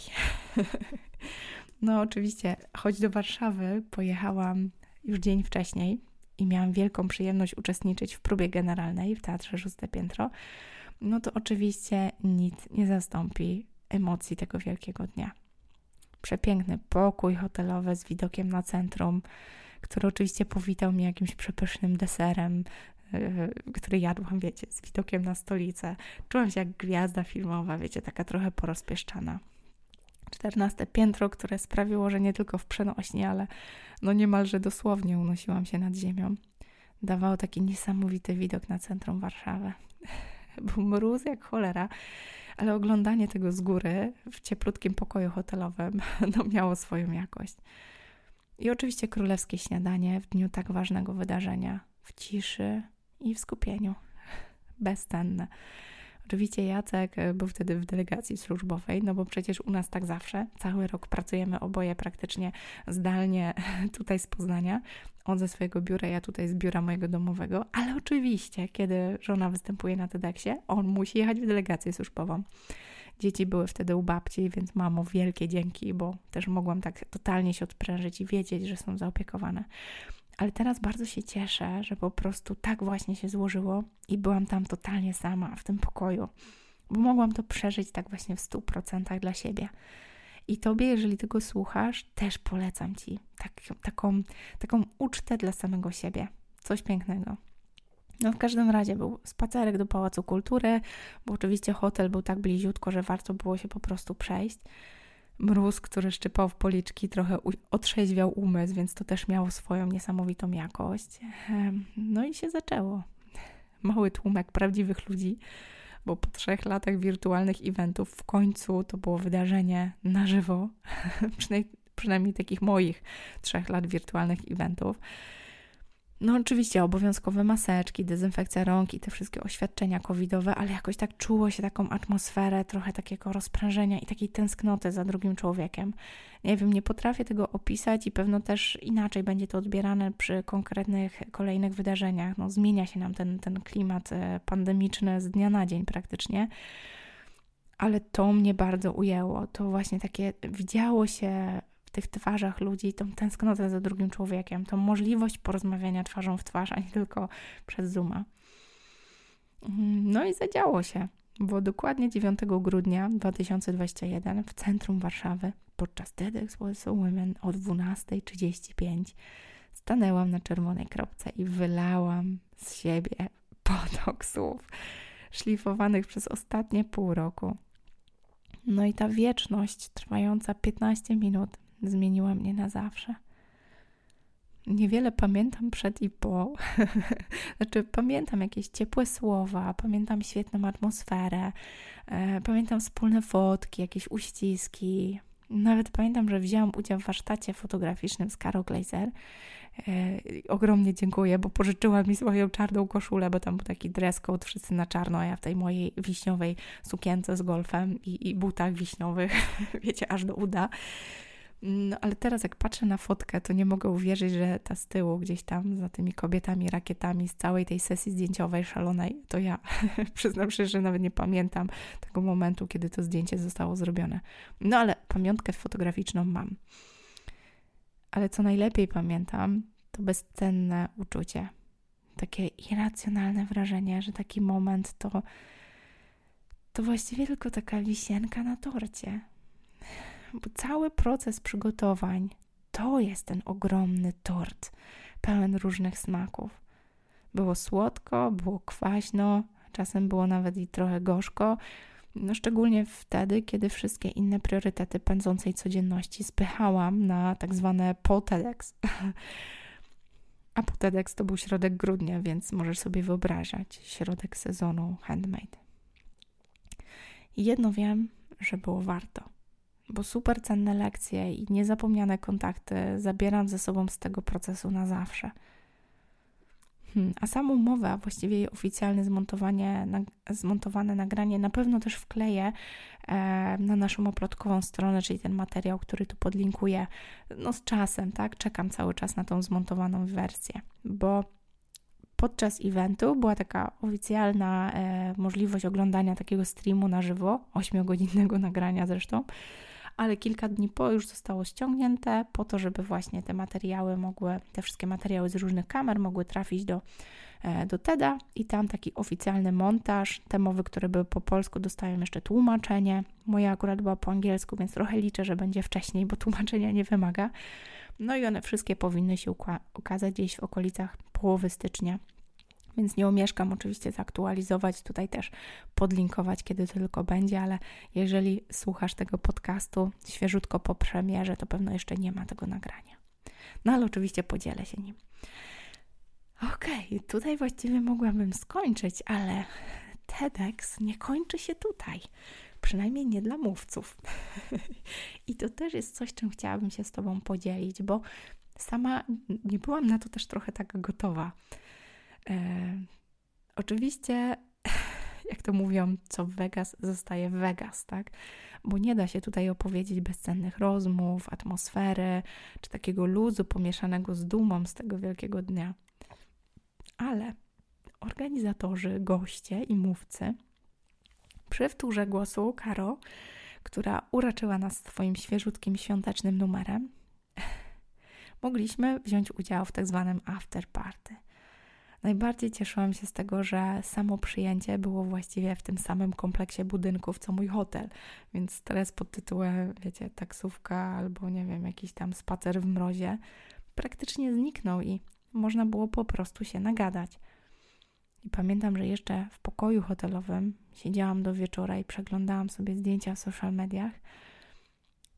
(laughs) no oczywiście, choć do Warszawy pojechałam już dzień wcześniej, i miałam wielką przyjemność uczestniczyć w próbie generalnej w Teatrze Szóste Piętro, no to oczywiście nic nie zastąpi emocji tego wielkiego dnia. Przepiękny pokój hotelowy z widokiem na centrum, który oczywiście powitał mnie jakimś przepysznym deserem, yy, który jadłam, wiecie, z widokiem na stolicę. Czułam się jak gwiazda filmowa, wiecie, taka trochę porozpieszczana. Czternaste piętro, które sprawiło, że nie tylko w przenośni, ale no niemalże dosłownie unosiłam się nad ziemią. Dawało taki niesamowity widok na centrum Warszawy. (laughs) Był mróz jak cholera, ale oglądanie tego z góry w cieplutkim pokoju hotelowym (laughs) no, miało swoją jakość. I oczywiście królewskie śniadanie w dniu tak ważnego wydarzenia, w ciszy i w skupieniu. (laughs) Bezcenne. Oczywiście Jacek e, był wtedy w delegacji służbowej, no bo przecież u nas tak zawsze, cały rok pracujemy oboje praktycznie zdalnie (laughs) tutaj z Poznania, on ze swojego biura, ja tutaj z biura mojego domowego, ale oczywiście, kiedy żona występuje na TEDxie, on musi jechać w delegację służbową. Dzieci były wtedy u babci, więc mamo, wielkie dzięki, bo też mogłam tak totalnie się odprężyć i wiedzieć, że są zaopiekowane. Ale teraz bardzo się cieszę, że po prostu tak właśnie się złożyło i byłam tam totalnie sama w tym pokoju, bo mogłam to przeżyć tak właśnie w 100% dla siebie. I tobie, jeżeli tego słuchasz, też polecam ci tak, taką, taką ucztę dla samego siebie. Coś pięknego. No w każdym razie był spacerek do Pałacu Kultury, bo oczywiście hotel był tak bliziutko, że warto było się po prostu przejść mróz, który szczypał w policzki, trochę otrzeźwiał umysł, więc to też miało swoją niesamowitą jakość. No i się zaczęło. (laughs) Mały tłumek prawdziwych ludzi, bo po trzech latach wirtualnych eventów w końcu to było wydarzenie na żywo, (laughs) przynajmniej takich moich trzech lat wirtualnych eventów. No oczywiście obowiązkowe maseczki, dezynfekcja rąk i te wszystkie oświadczenia covidowe, ale jakoś tak czuło się taką atmosferę trochę takiego rozprężenia i takiej tęsknoty za drugim człowiekiem. Nie wiem, nie potrafię tego opisać i pewno też inaczej będzie to odbierane przy konkretnych kolejnych wydarzeniach. No, zmienia się nam ten, ten klimat e, pandemiczny z dnia na dzień praktycznie. Ale to mnie bardzo ujęło. To właśnie takie widziało się tych twarzach ludzi, tą tęsknotę za drugim człowiekiem, tą możliwość porozmawiania twarzą w twarz, a nie tylko przez Zooma. Mm, no i zadziało się, bo dokładnie 9 grudnia 2021 w centrum Warszawy podczas TEDx Warsaw Women o 12.35 stanęłam na czerwonej kropce i wylałam z siebie potok słów szlifowanych przez ostatnie pół roku. No i ta wieczność trwająca 15 minut zmieniła mnie na zawsze. Niewiele pamiętam przed i po. (laughs) znaczy, pamiętam jakieś ciepłe słowa, pamiętam świetną atmosferę, e, pamiętam wspólne fotki, jakieś uściski. Nawet pamiętam, że wzięłam udział w warsztacie fotograficznym z Caro Glazer. E, ogromnie dziękuję, bo pożyczyła mi swoją czarną koszulę, bo tam był taki dress code, wszyscy na czarno, a ja w tej mojej wiśniowej sukience z golfem i, i butach wiśniowych, (laughs) wiecie, aż do uda. No ale teraz jak patrzę na fotkę, to nie mogę uwierzyć, że ta z tyłu gdzieś tam za tymi kobietami, rakietami z całej tej sesji zdjęciowej szalonej, to ja. (laughs) Przyznam się, że nawet nie pamiętam tego momentu, kiedy to zdjęcie zostało zrobione. No ale pamiątkę fotograficzną mam. Ale co najlepiej pamiętam, to bezcenne uczucie. Takie irracjonalne wrażenie, że taki moment to to właściwie tylko taka wisienka na torcie bo cały proces przygotowań to jest ten ogromny tort, pełen różnych smaków. Było słodko, było kwaśno, czasem było nawet i trochę gorzko. No, szczególnie wtedy, kiedy wszystkie inne priorytety pędzącej codzienności spychałam na tak zwane POTEDx. (laughs) A POTEDx to był środek grudnia, więc możesz sobie wyobrażać środek sezonu handmade. Jedno wiem, że było warto, bo super cenne lekcje i niezapomniane kontakty zabieram ze sobą z tego procesu na zawsze – Hmm, a samą mowę, a właściwie jej oficjalne zmontowanie, na, zmontowane nagranie na pewno też wkleję e, na naszą oplotkową stronę, czyli ten materiał, który tu podlinkuję. No z czasem, tak? Czekam cały czas na tą zmontowaną wersję, bo podczas eventu była taka oficjalna e, możliwość oglądania takiego streamu na żywo, 8-godzinnego (laughs) nagrania zresztą, ale kilka dni po już zostało ściągnięte po to, żeby właśnie te materiały mogły, te wszystkie materiały z różnych kamer mogły trafić do, e, do TEDa i tam taki oficjalny montaż. Te mowy, które były po polsku, dostają jeszcze tłumaczenie. Moja akurat była po angielsku, więc trochę liczę, że będzie wcześniej, bo tłumaczenia nie wymaga. No i one wszystkie powinny się ukazać gdzieś w okolicach połowy stycznia więc nie omieszkam oczywiście zaktualizować, tutaj też podlinkować, kiedy tylko będzie, ale jeżeli słuchasz tego podcastu świeżutko po premierze, to pewno jeszcze nie ma tego nagrania. No ale oczywiście podzielę się nim. Okej, okay, tutaj właściwie mogłabym skończyć, ale TEDx nie kończy się tutaj. Przynajmniej nie dla mówców. (laughs) I to też jest coś, czym chciałabym się z Tobą podzielić, bo sama nie byłam na to też trochę tak gotowa. Oczywiście, (laughs) jak to mówią, co w Vegas zostaje w Vegas, tak? Bo nie da się tutaj opowiedzieć bezcennych rozmów, atmosfery, czy takiego luzu pomieszanego z dumą z tego wielkiego dnia. Ale organizatorzy, goście i mówcy przy wtórze głosu Karo, która uraczyła nas swoim świeżutkim świątecznym numerem, (laughs) mogliśmy wziąć udział w tak zwanym after party – Najbardziej cieszyłam się z tego, że samo przyjęcie było właściwie w tym samym kompleksie budynków, co mój hotel, więc stres pod tytułem, wiecie, taksówka albo nie wiem, jakiś tam spacer w mrozie praktycznie zniknął i można było po prostu się nagadać. I pamiętam, że jeszcze w pokoju hotelowym siedziałam do wieczora i przeglądałam sobie zdjęcia w social mediach,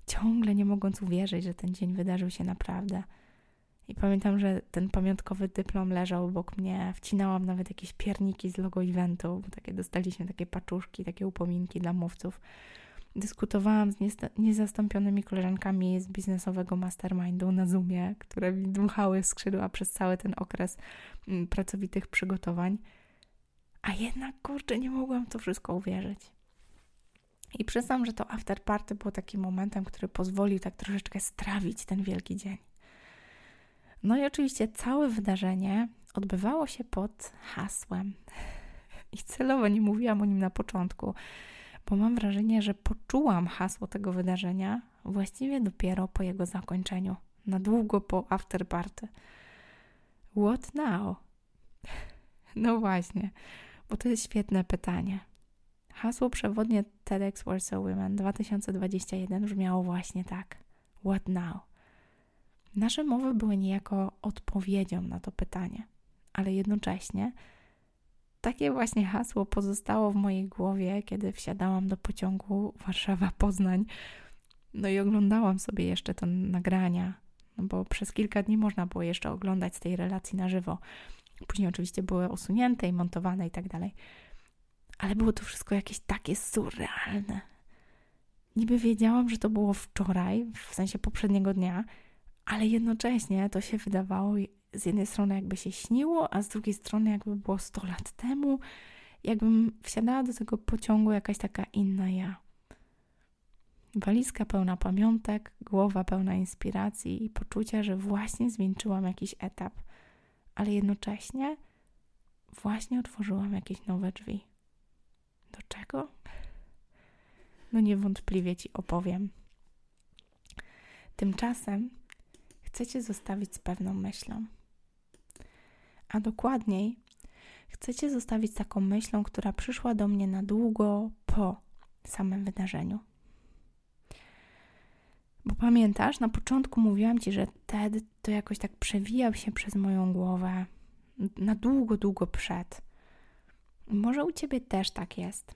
ciągle nie mogąc uwierzyć, że ten dzień wydarzył się naprawdę. I pamiętam, że ten pamiątkowy dyplom leżał obok mnie. Wcinałam nawet jakieś pierniki z logo eventu, bo takie dostaliśmy takie paczuszki, takie upominki dla mówców. Dyskutowałam z niezastąpionymi koleżankami z biznesowego mastermindu na Zoomie, które mi dmuchały skrzydła przez cały ten okres mm, pracowitych przygotowań. A jednak, kurczę, nie mogłam to wszystko uwierzyć. I przyznam, że to afterparty było takim momentem, który pozwolił tak troszeczkę strawić ten wielki dzień. No i oczywiście całe wydarzenie odbywało się pod hasłem. (laughs) I celowo nie mówiłam o nim na początku, bo mam wrażenie, że poczułam hasło tego wydarzenia właściwie dopiero po jego zakończeniu, na długo po afterparty. What now? (laughs) No właśnie, bo to jest świetne pytanie. Hasło przewodnie TEDx Warsaw Women 2021 brzmiało właśnie tak. What now? Nasze mowy były niejako odpowiedzią na to pytanie, ale jednocześnie takie właśnie hasło pozostało w mojej głowie, kiedy wsiadałam do pociągu Warszawa-Poznań. No i oglądałam sobie jeszcze te nagrania, no bo przez kilka dni można było jeszcze oglądać z tej relacji na żywo. Później oczywiście były usunięte i montowane i tak dalej. Ale było to wszystko jakieś takie surrealne. Niby wiedziałam, że to było wczoraj, w sensie poprzedniego dnia, ale jednocześnie to się wydawało z jednej strony jakby się śniło, a z drugiej strony jakby było 100 lat temu, jakbym wsiadała do tego pociągu jakaś taka inna ja. Walizka pełna pamiątek, głowa pełna inspiracji i poczucia, że właśnie zwieńczyłam jakiś etap, ale jednocześnie właśnie otworzyłam jakieś nowe drzwi. Do czego? No niewątpliwie ci opowiem. Tymczasem chcę Cię zostawić z pewną myślą. A dokładniej, chcę Cię zostawić taką myślą, która przyszła do mnie na długo po samym wydarzeniu. Bo pamiętasz, na początku mówiłam Ci, że TED to jakoś tak przewijał się przez moją głowę. na długo, długo przed. Może u ciebie też tak jest.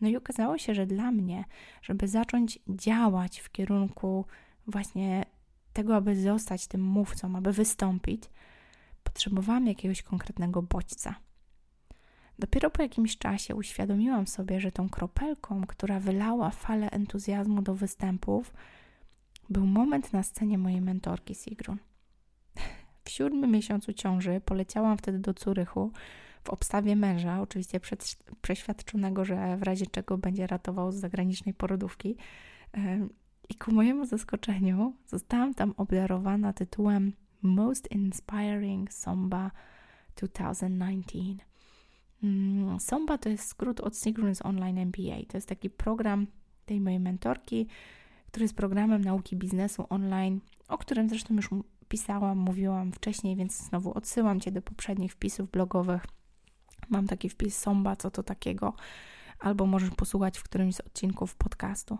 No i okazało się, że dla mnie, żeby zacząć działać w kierunku właśnie tego, aby zostać tym mówcą, aby wystąpić, potrzebowałam jakiegoś konkretnego bodźca. Dopiero po jakimś czasie uświadomiłam sobie, że tą kropelką, która wylała falę entuzjazmu do występów, był moment na scenie mojej mentorki Sigrun. (laughs) W siódmym miesiącu ciąży poleciałam wtedy do Curychu w obstawie męża, oczywiście przeświadczonego, że w razie czego będzie ratował z zagranicznej porodówki. I ku mojemu zaskoczeniu zostałam tam obdarowana tytułem Most Inspiring Somba 2019. Mm, Somba to jest skrót od Sigrun's Online MBA. To jest taki program tej mojej mentorki, który jest programem nauki biznesu online, o którym zresztą już pisałam, mówiłam wcześniej, więc znowu odsyłam Cię do poprzednich wpisów blogowych. Mam taki wpis Somba, co to takiego, albo możesz posłuchać w którymś z odcinków podcastu.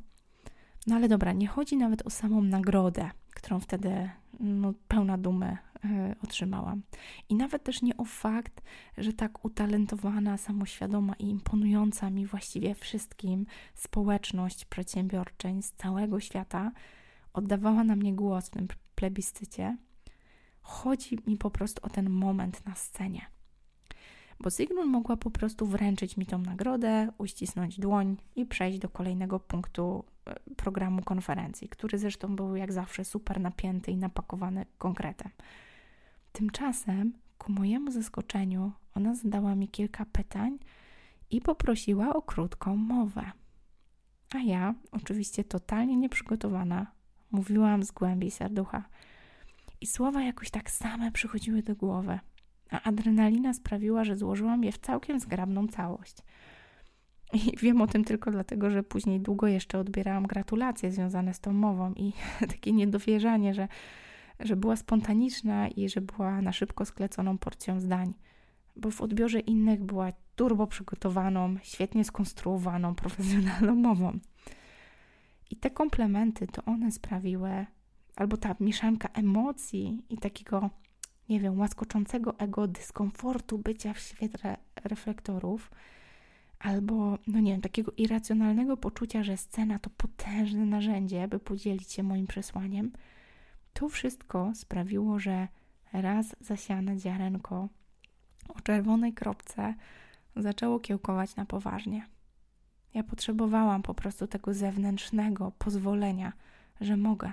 No ale dobra, nie chodzi nawet o samą nagrodę, którą wtedy no, pełna dumy y, otrzymałam. I nawet też nie o fakt, że tak utalentowana, samoświadoma i imponująca mi właściwie wszystkim społeczność przedsiębiorczeń z całego świata oddawała na mnie głos w tym plebiscycie. Chodzi mi po prostu o ten moment na scenie bo Sigrun mogła po prostu wręczyć mi tą nagrodę, uścisnąć dłoń i przejść do kolejnego punktu e, programu konferencji, który zresztą był jak zawsze super napięty i napakowany konkretem. Tymczasem, ku mojemu zaskoczeniu, ona zadała mi kilka pytań i poprosiła o krótką mowę. A ja, oczywiście totalnie nieprzygotowana, mówiłam z głębi serducha. I słowa jakoś tak same przychodziły do głowy a adrenalina sprawiła, że złożyłam je w całkiem zgrabną całość. I wiem o tym tylko dlatego, że później długo jeszcze odbierałam gratulacje związane z tą mową i (laughs) takie niedowierzanie, że, że była spontaniczna i że była na szybko skleconą porcją zdań. Bo w odbiorze innych była turbo przygotowaną, świetnie skonstruowaną, profesjonalną mową. I te komplementy to one sprawiły, albo ta mieszanka emocji i takiego nie wiem, łaskoczącego ego, dyskomfortu bycia w świetle reflektorów, albo, no nie wiem, takiego irracjonalnego poczucia, że scena to potężne narzędzie, by podzielić się moim przesłaniem, to wszystko sprawiło, że raz zasiane ziarenko o czerwonej kropce zaczęło kiełkować na poważnie. Ja potrzebowałam po prostu tego zewnętrznego pozwolenia, że mogę,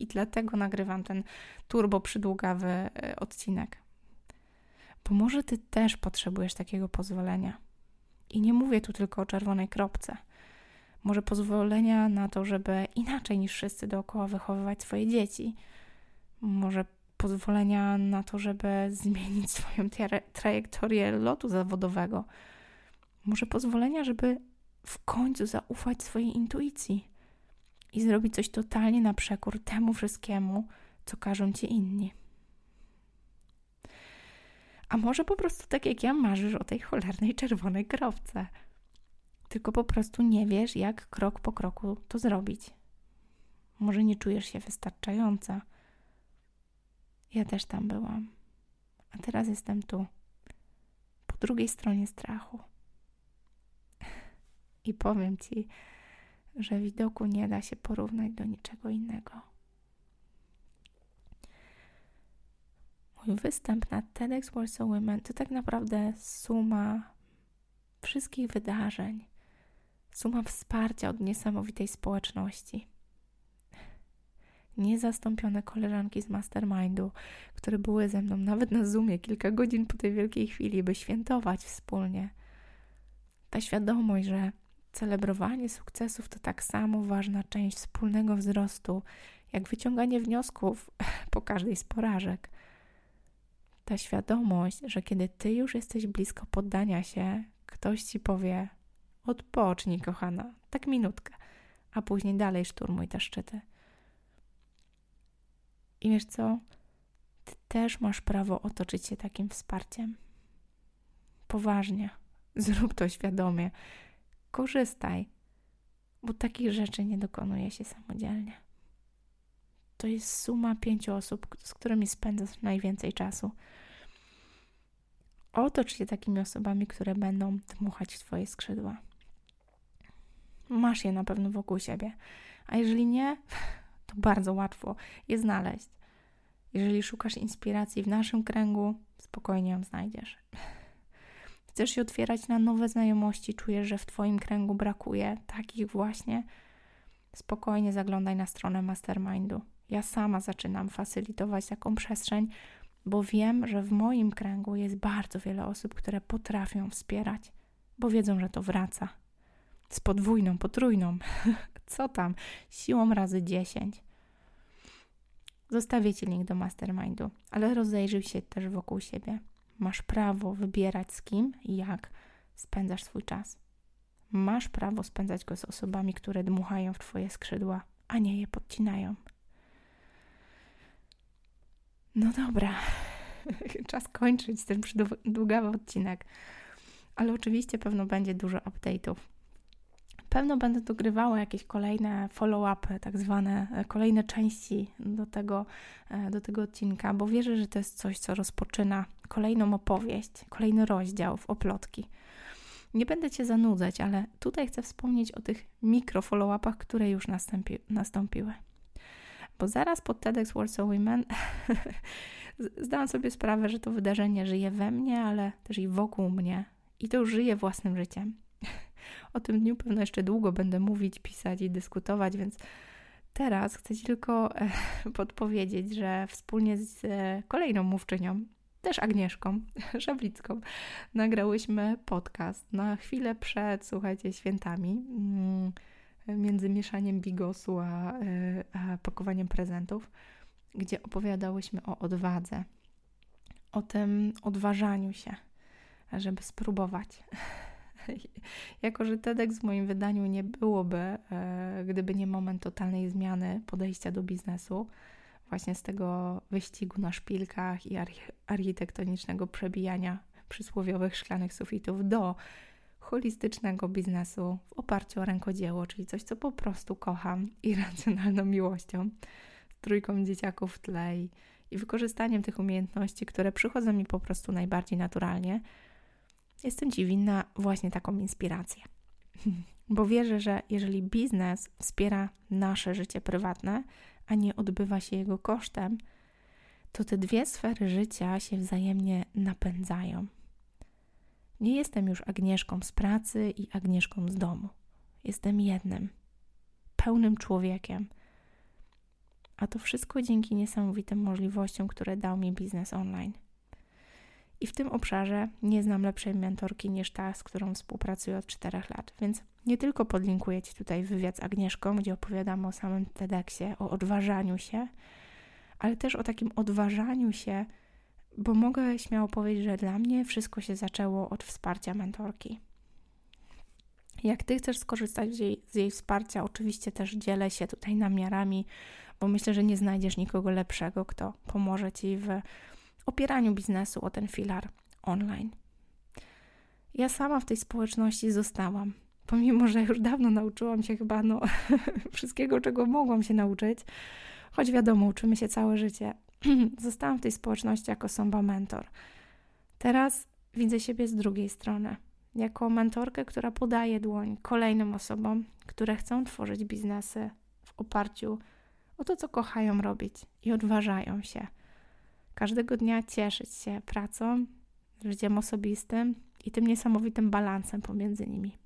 i, dlatego nagrywam ten turbo przydługawy e, odcinek. Bo może ty też potrzebujesz takiego pozwolenia. I nie mówię tu tylko o czerwonej kropce. Może pozwolenia na to, żeby inaczej niż wszyscy dookoła wychowywać swoje dzieci. Może pozwolenia na to, żeby zmienić swoją trajektorię lotu zawodowego. Może pozwolenia, żeby w końcu zaufać swojej intuicji i zrobić coś totalnie na przekór temu wszystkiemu, co każą ci inni. A może po prostu tak jak ja marzysz o tej cholernej czerwonej kropce. Tylko po prostu nie wiesz, jak krok po kroku to zrobić. Może nie czujesz się wystarczająca. Ja też tam byłam. A teraz jestem tu, po drugiej stronie strachu. I powiem ci, że widoku nie da się porównać do niczego innego. Mój występ na TEDx Warsaw Women to tak naprawdę suma wszystkich wydarzeń, suma wsparcia od niesamowitej społeczności. Niezastąpione koleżanki z mastermindu, które były ze mną nawet na Zoomie kilka godzin po tej wielkiej chwili, by świętować wspólnie. Ta świadomość, że Celebrowanie sukcesów to tak samo ważna część wspólnego wzrostu, jak wyciąganie wniosków (laughs) po każdej z porażek. Ta świadomość, że kiedy ty już jesteś blisko poddania się, ktoś ci powie: Odpocznij, kochana, tak minutkę, a później dalej szturmuj te szczyty. I wiesz co? Ty też masz prawo otoczyć się takim wsparciem. Poważnie. (laughs) Zrób to świadomie korzystaj, bo takich rzeczy nie dokonuje się samodzielnie. to jest suma pięciu osób, z którymi spędzasz najwięcej czasu. Otocz się takimi osobami, które będą dmuchać w Twoje skrzydła. Masz je na pewno wokół siebie, a jeżeli nie, (laughs) to bardzo łatwo je znaleźć. Jeżeli szukasz inspiracji w naszym kręgu, spokojnie ją znajdziesz. Chcesz się otwierać na nowe znajomości, czujesz, że w Twoim kręgu brakuje takich właśnie, spokojnie zaglądaj na stronę mastermindu. Ja sama zaczynam facylitować taką przestrzeń, bo wiem, że w moim kręgu jest bardzo wiele osób, które potrafią wspierać, bo wiedzą, że to wraca. Z podwójną, potrójną, (laughs) co tam, siłą razy dziesięć. Zostawię Ci link do mastermindu, ale rozejrzyj się też wokół siebie. Masz prawo wybierać z kim i jak spędzasz swój czas. Masz prawo spędzać go z osobami, które dmuchają w Twoje skrzydła, a nie je podcinają. No dobra, (laughs) czas kończyć ten długawy odcinek, ale oczywiście pewno będzie dużo update'ów. Pewno będę dogrywała jakieś kolejne follow-upy, tak zwane e, kolejne części do tego, e, do tego odcinka, bo wierzę, że to jest coś, co rozpoczyna kolejną opowieść, kolejny rozdział w oplotki. Nie będę Cię zanudzać, ale tutaj chcę wspomnieć o tych mikro follow-upach, które już nastąpi nastąpiły. Bo zaraz po TEDx Warsaw Women (laughs) zdałam sobie sprawę, że to wydarzenie żyje we mnie, ale też i wokół mnie i to już żyje własnym życiem. O tym dniu pewno jeszcze długo będę mówić, pisać i dyskutować, więc teraz chcę Ci tylko e, (laughs) podpowiedzieć, że wspólnie z e, kolejną mówczynią, też Agnieszką (laughs) Szablicką, nagrałyśmy podcast na chwilę przed, słuchajcie, świętami, mm, między mieszaniem bigosu a, e, a pakowaniem prezentów, gdzie opowiadałyśmy o odwadze, o tym odważaniu się, żeby spróbować. (laughs) (laughs) jako, że TEDx w moim wydaniu nie byłoby, e, gdyby nie moment totalnej zmiany podejścia do biznesu, właśnie z tego wyścigu na szpilkach i architektonicznego przebijania przysłowiowych szklanych sufitów do holistycznego biznesu w oparciu o rękodzieło, czyli coś, co po prostu kocham i (laughs) racjonalną miłością, z trójką dzieciaków w tle i, i wykorzystaniem tych umiejętności, które przychodzą mi po prostu najbardziej naturalnie – Jestem Ci winna właśnie taką inspirację. Bo wierzę, że jeżeli biznes wspiera nasze życie prywatne, a nie odbywa się jego kosztem, to te dwie sfery życia się wzajemnie napędzają. Nie jestem już Agnieszką z pracy i Agnieszką z domu. Jestem jednym, pełnym człowiekiem. A to wszystko dzięki niesamowitym możliwościom, które dał mi biznes online. I w tym obszarze nie znam lepszej mentorki niż ta, z którą współpracuję od 4 lat. Więc nie tylko podlinkuję Ci tutaj wywiad z Agnieszką, gdzie opowiadam o samym TEDxie, o odważaniu się, ale też o takim odważaniu się, bo mogę śmiało powiedzieć, że dla mnie wszystko się zaczęło od wsparcia mentorki. Jak Ty chcesz skorzystać z jej, z jej wsparcia, oczywiście też dzielę się tutaj namiarami, bo myślę, że nie znajdziesz nikogo lepszego, kto pomoże Ci w opieraniu biznesu o ten filar online. Ja sama w tej społeczności zostałam. Pomimo, że już dawno nauczyłam się chyba no, (laughs) wszystkiego, czego mogłam się nauczyć, choć wiadomo, uczymy się całe życie. (clears throat) Zostałam w tej społeczności jako somba mentor. Teraz widzę siebie z drugiej strony, jako mentorkę, która podaje dłoń kolejnym osobom, które chcą tworzyć biznesy w oparciu o to, co kochają robić i odważają się każdego dnia cieszyć się pracą, życiem osobistym i tym niesamowitym balansem pomiędzy nimi.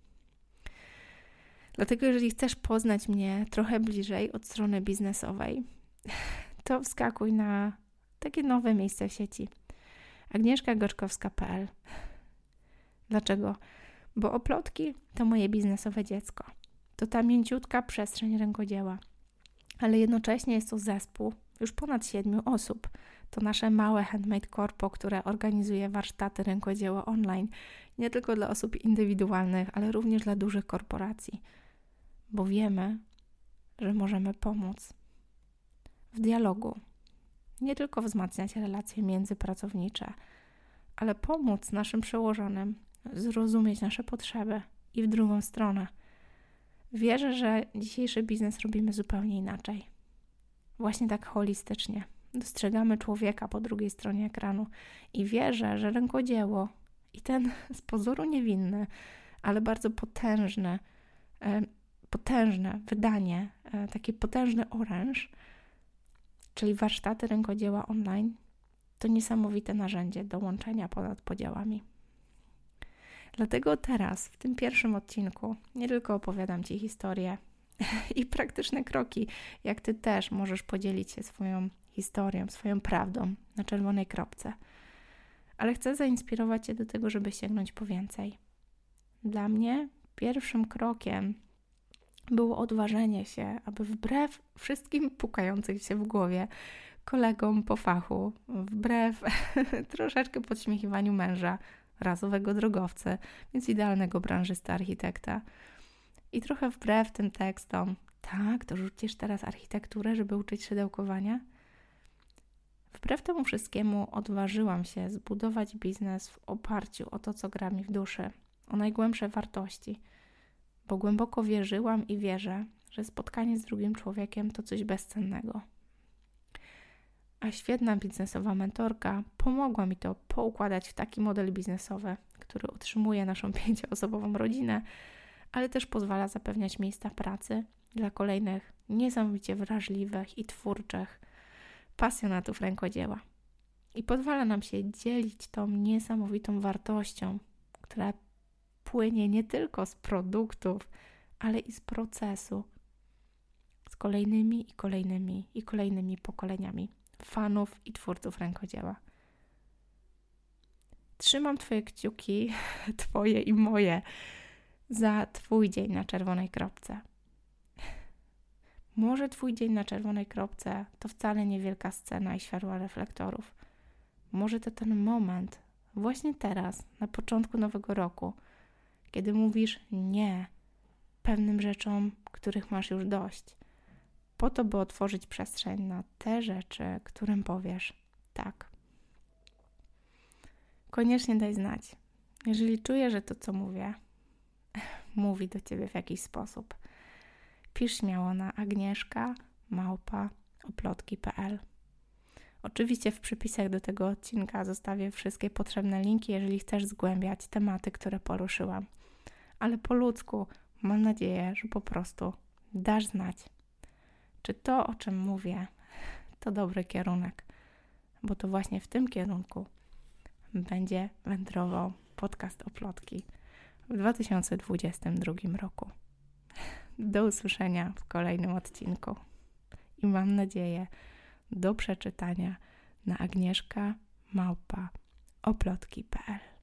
Dlatego, jeżeli chcesz poznać mnie trochę bliżej od strony biznesowej, (laughs) to wskakuj na takie nowe miejsce w sieci. agnieszkagoczkowska.pl Dlaczego? Bo oplotki to moje biznesowe dziecko. To ta mięciutka przestrzeń rękodzieła. Ale jednocześnie jest to zespół już ponad siedmiu osób – to nasze małe Handmade Corpo, które organizuje warsztaty rękodzieła online, nie tylko dla osób indywidualnych, ale również dla dużych korporacji, bo wiemy, że możemy pomóc w dialogu, nie tylko wzmacniać relacje międzypracownicze, ale pomóc naszym przełożonym zrozumieć nasze potrzeby i w drugą stronę. Wierzę, że dzisiejszy biznes robimy zupełnie inaczej właśnie tak holistycznie. Dostrzegamy człowieka po drugiej stronie ekranu i wierzę, że rękodzieło i ten (laughs) z pozoru niewinny, ale bardzo potężny, e, potężne wydanie, e, taki potężny oręż, czyli warsztaty rękodzieła online, to niesamowite narzędzie do łączenia ponad podziałami. Dlatego teraz, w tym pierwszym odcinku, nie tylko opowiadam Ci historię (laughs) i praktyczne kroki, jak Ty też możesz podzielić się swoją historią, swoją prawdą na czerwonej kropce, ale chcę zainspirować Cię do tego, żeby sięgnąć po więcej. Dla mnie pierwszym krokiem było odważenie się, aby wbrew wszystkim pukającym się w głowie kolegom po fachu, wbrew (laughs) troszeczkę podśmiechiwaniu męża, razowego drogowca, więc idealnego branżysta architekta. I trochę wbrew tym tekstom, tak, to rzucisz teraz architekturę, żeby uczyć szydełkowania? Wbrew temu wszystkiemu odważyłam się zbudować biznes w oparciu o to, co gra mi w duszy, o najgłębsze wartości, bo głęboko wierzyłam i wierzę, że spotkanie z drugim człowiekiem to coś bezcennego. A świetna biznesowa mentorka pomogła mi to poukładać w taki model biznesowy, który utrzymuje naszą (laughs) pięcioosobową rodzinę, ale też pozwala zapewniać miejsca pracy dla kolejnych niesamowicie wrażliwych i twórczych pasjonatów rękodzieła. I pozwala nam się dzielić tą niesamowitą wartością, która płynie nie tylko z produktów, ale i z procesu, z kolejnymi i kolejnymi i kolejnymi pokoleniami fanów i twórców rękodzieła. Trzymam Twoje kciuki, (laughs) Twoje i moje, za Twój dzień na czerwonej kropce. (laughs) Może Twój dzień na czerwonej kropce to wcale niewielka scena i światła reflektorów. Może to ten moment, właśnie teraz, na początku nowego roku, kiedy mówisz nie pewnym rzeczom, których masz już dość po to, by otworzyć przestrzeń na te rzeczy, którym powiesz tak. Koniecznie daj znać, jeżeli czuję, że to, co mówię, mówi do ciebie w jakiś sposób. Pisz śmiało na agnieszka małpa oplotki.pl. Oczywiście w przypisach do tego odcinka zostawię wszystkie potrzebne linki, jeżeli chcesz zgłębiać tematy, które poruszyłam. Ale po ludzku mam nadzieję, że po prostu dasz znać czy to, o czym mówię, to dobry kierunek, bo to właśnie w tym kierunku będzie wędrował podcast Oplotki w 2022 roku. (laughs) Do usłyszenia w kolejnym odcinku i mam nadzieję do przeczytania na agnieszka małpa oplotki.pl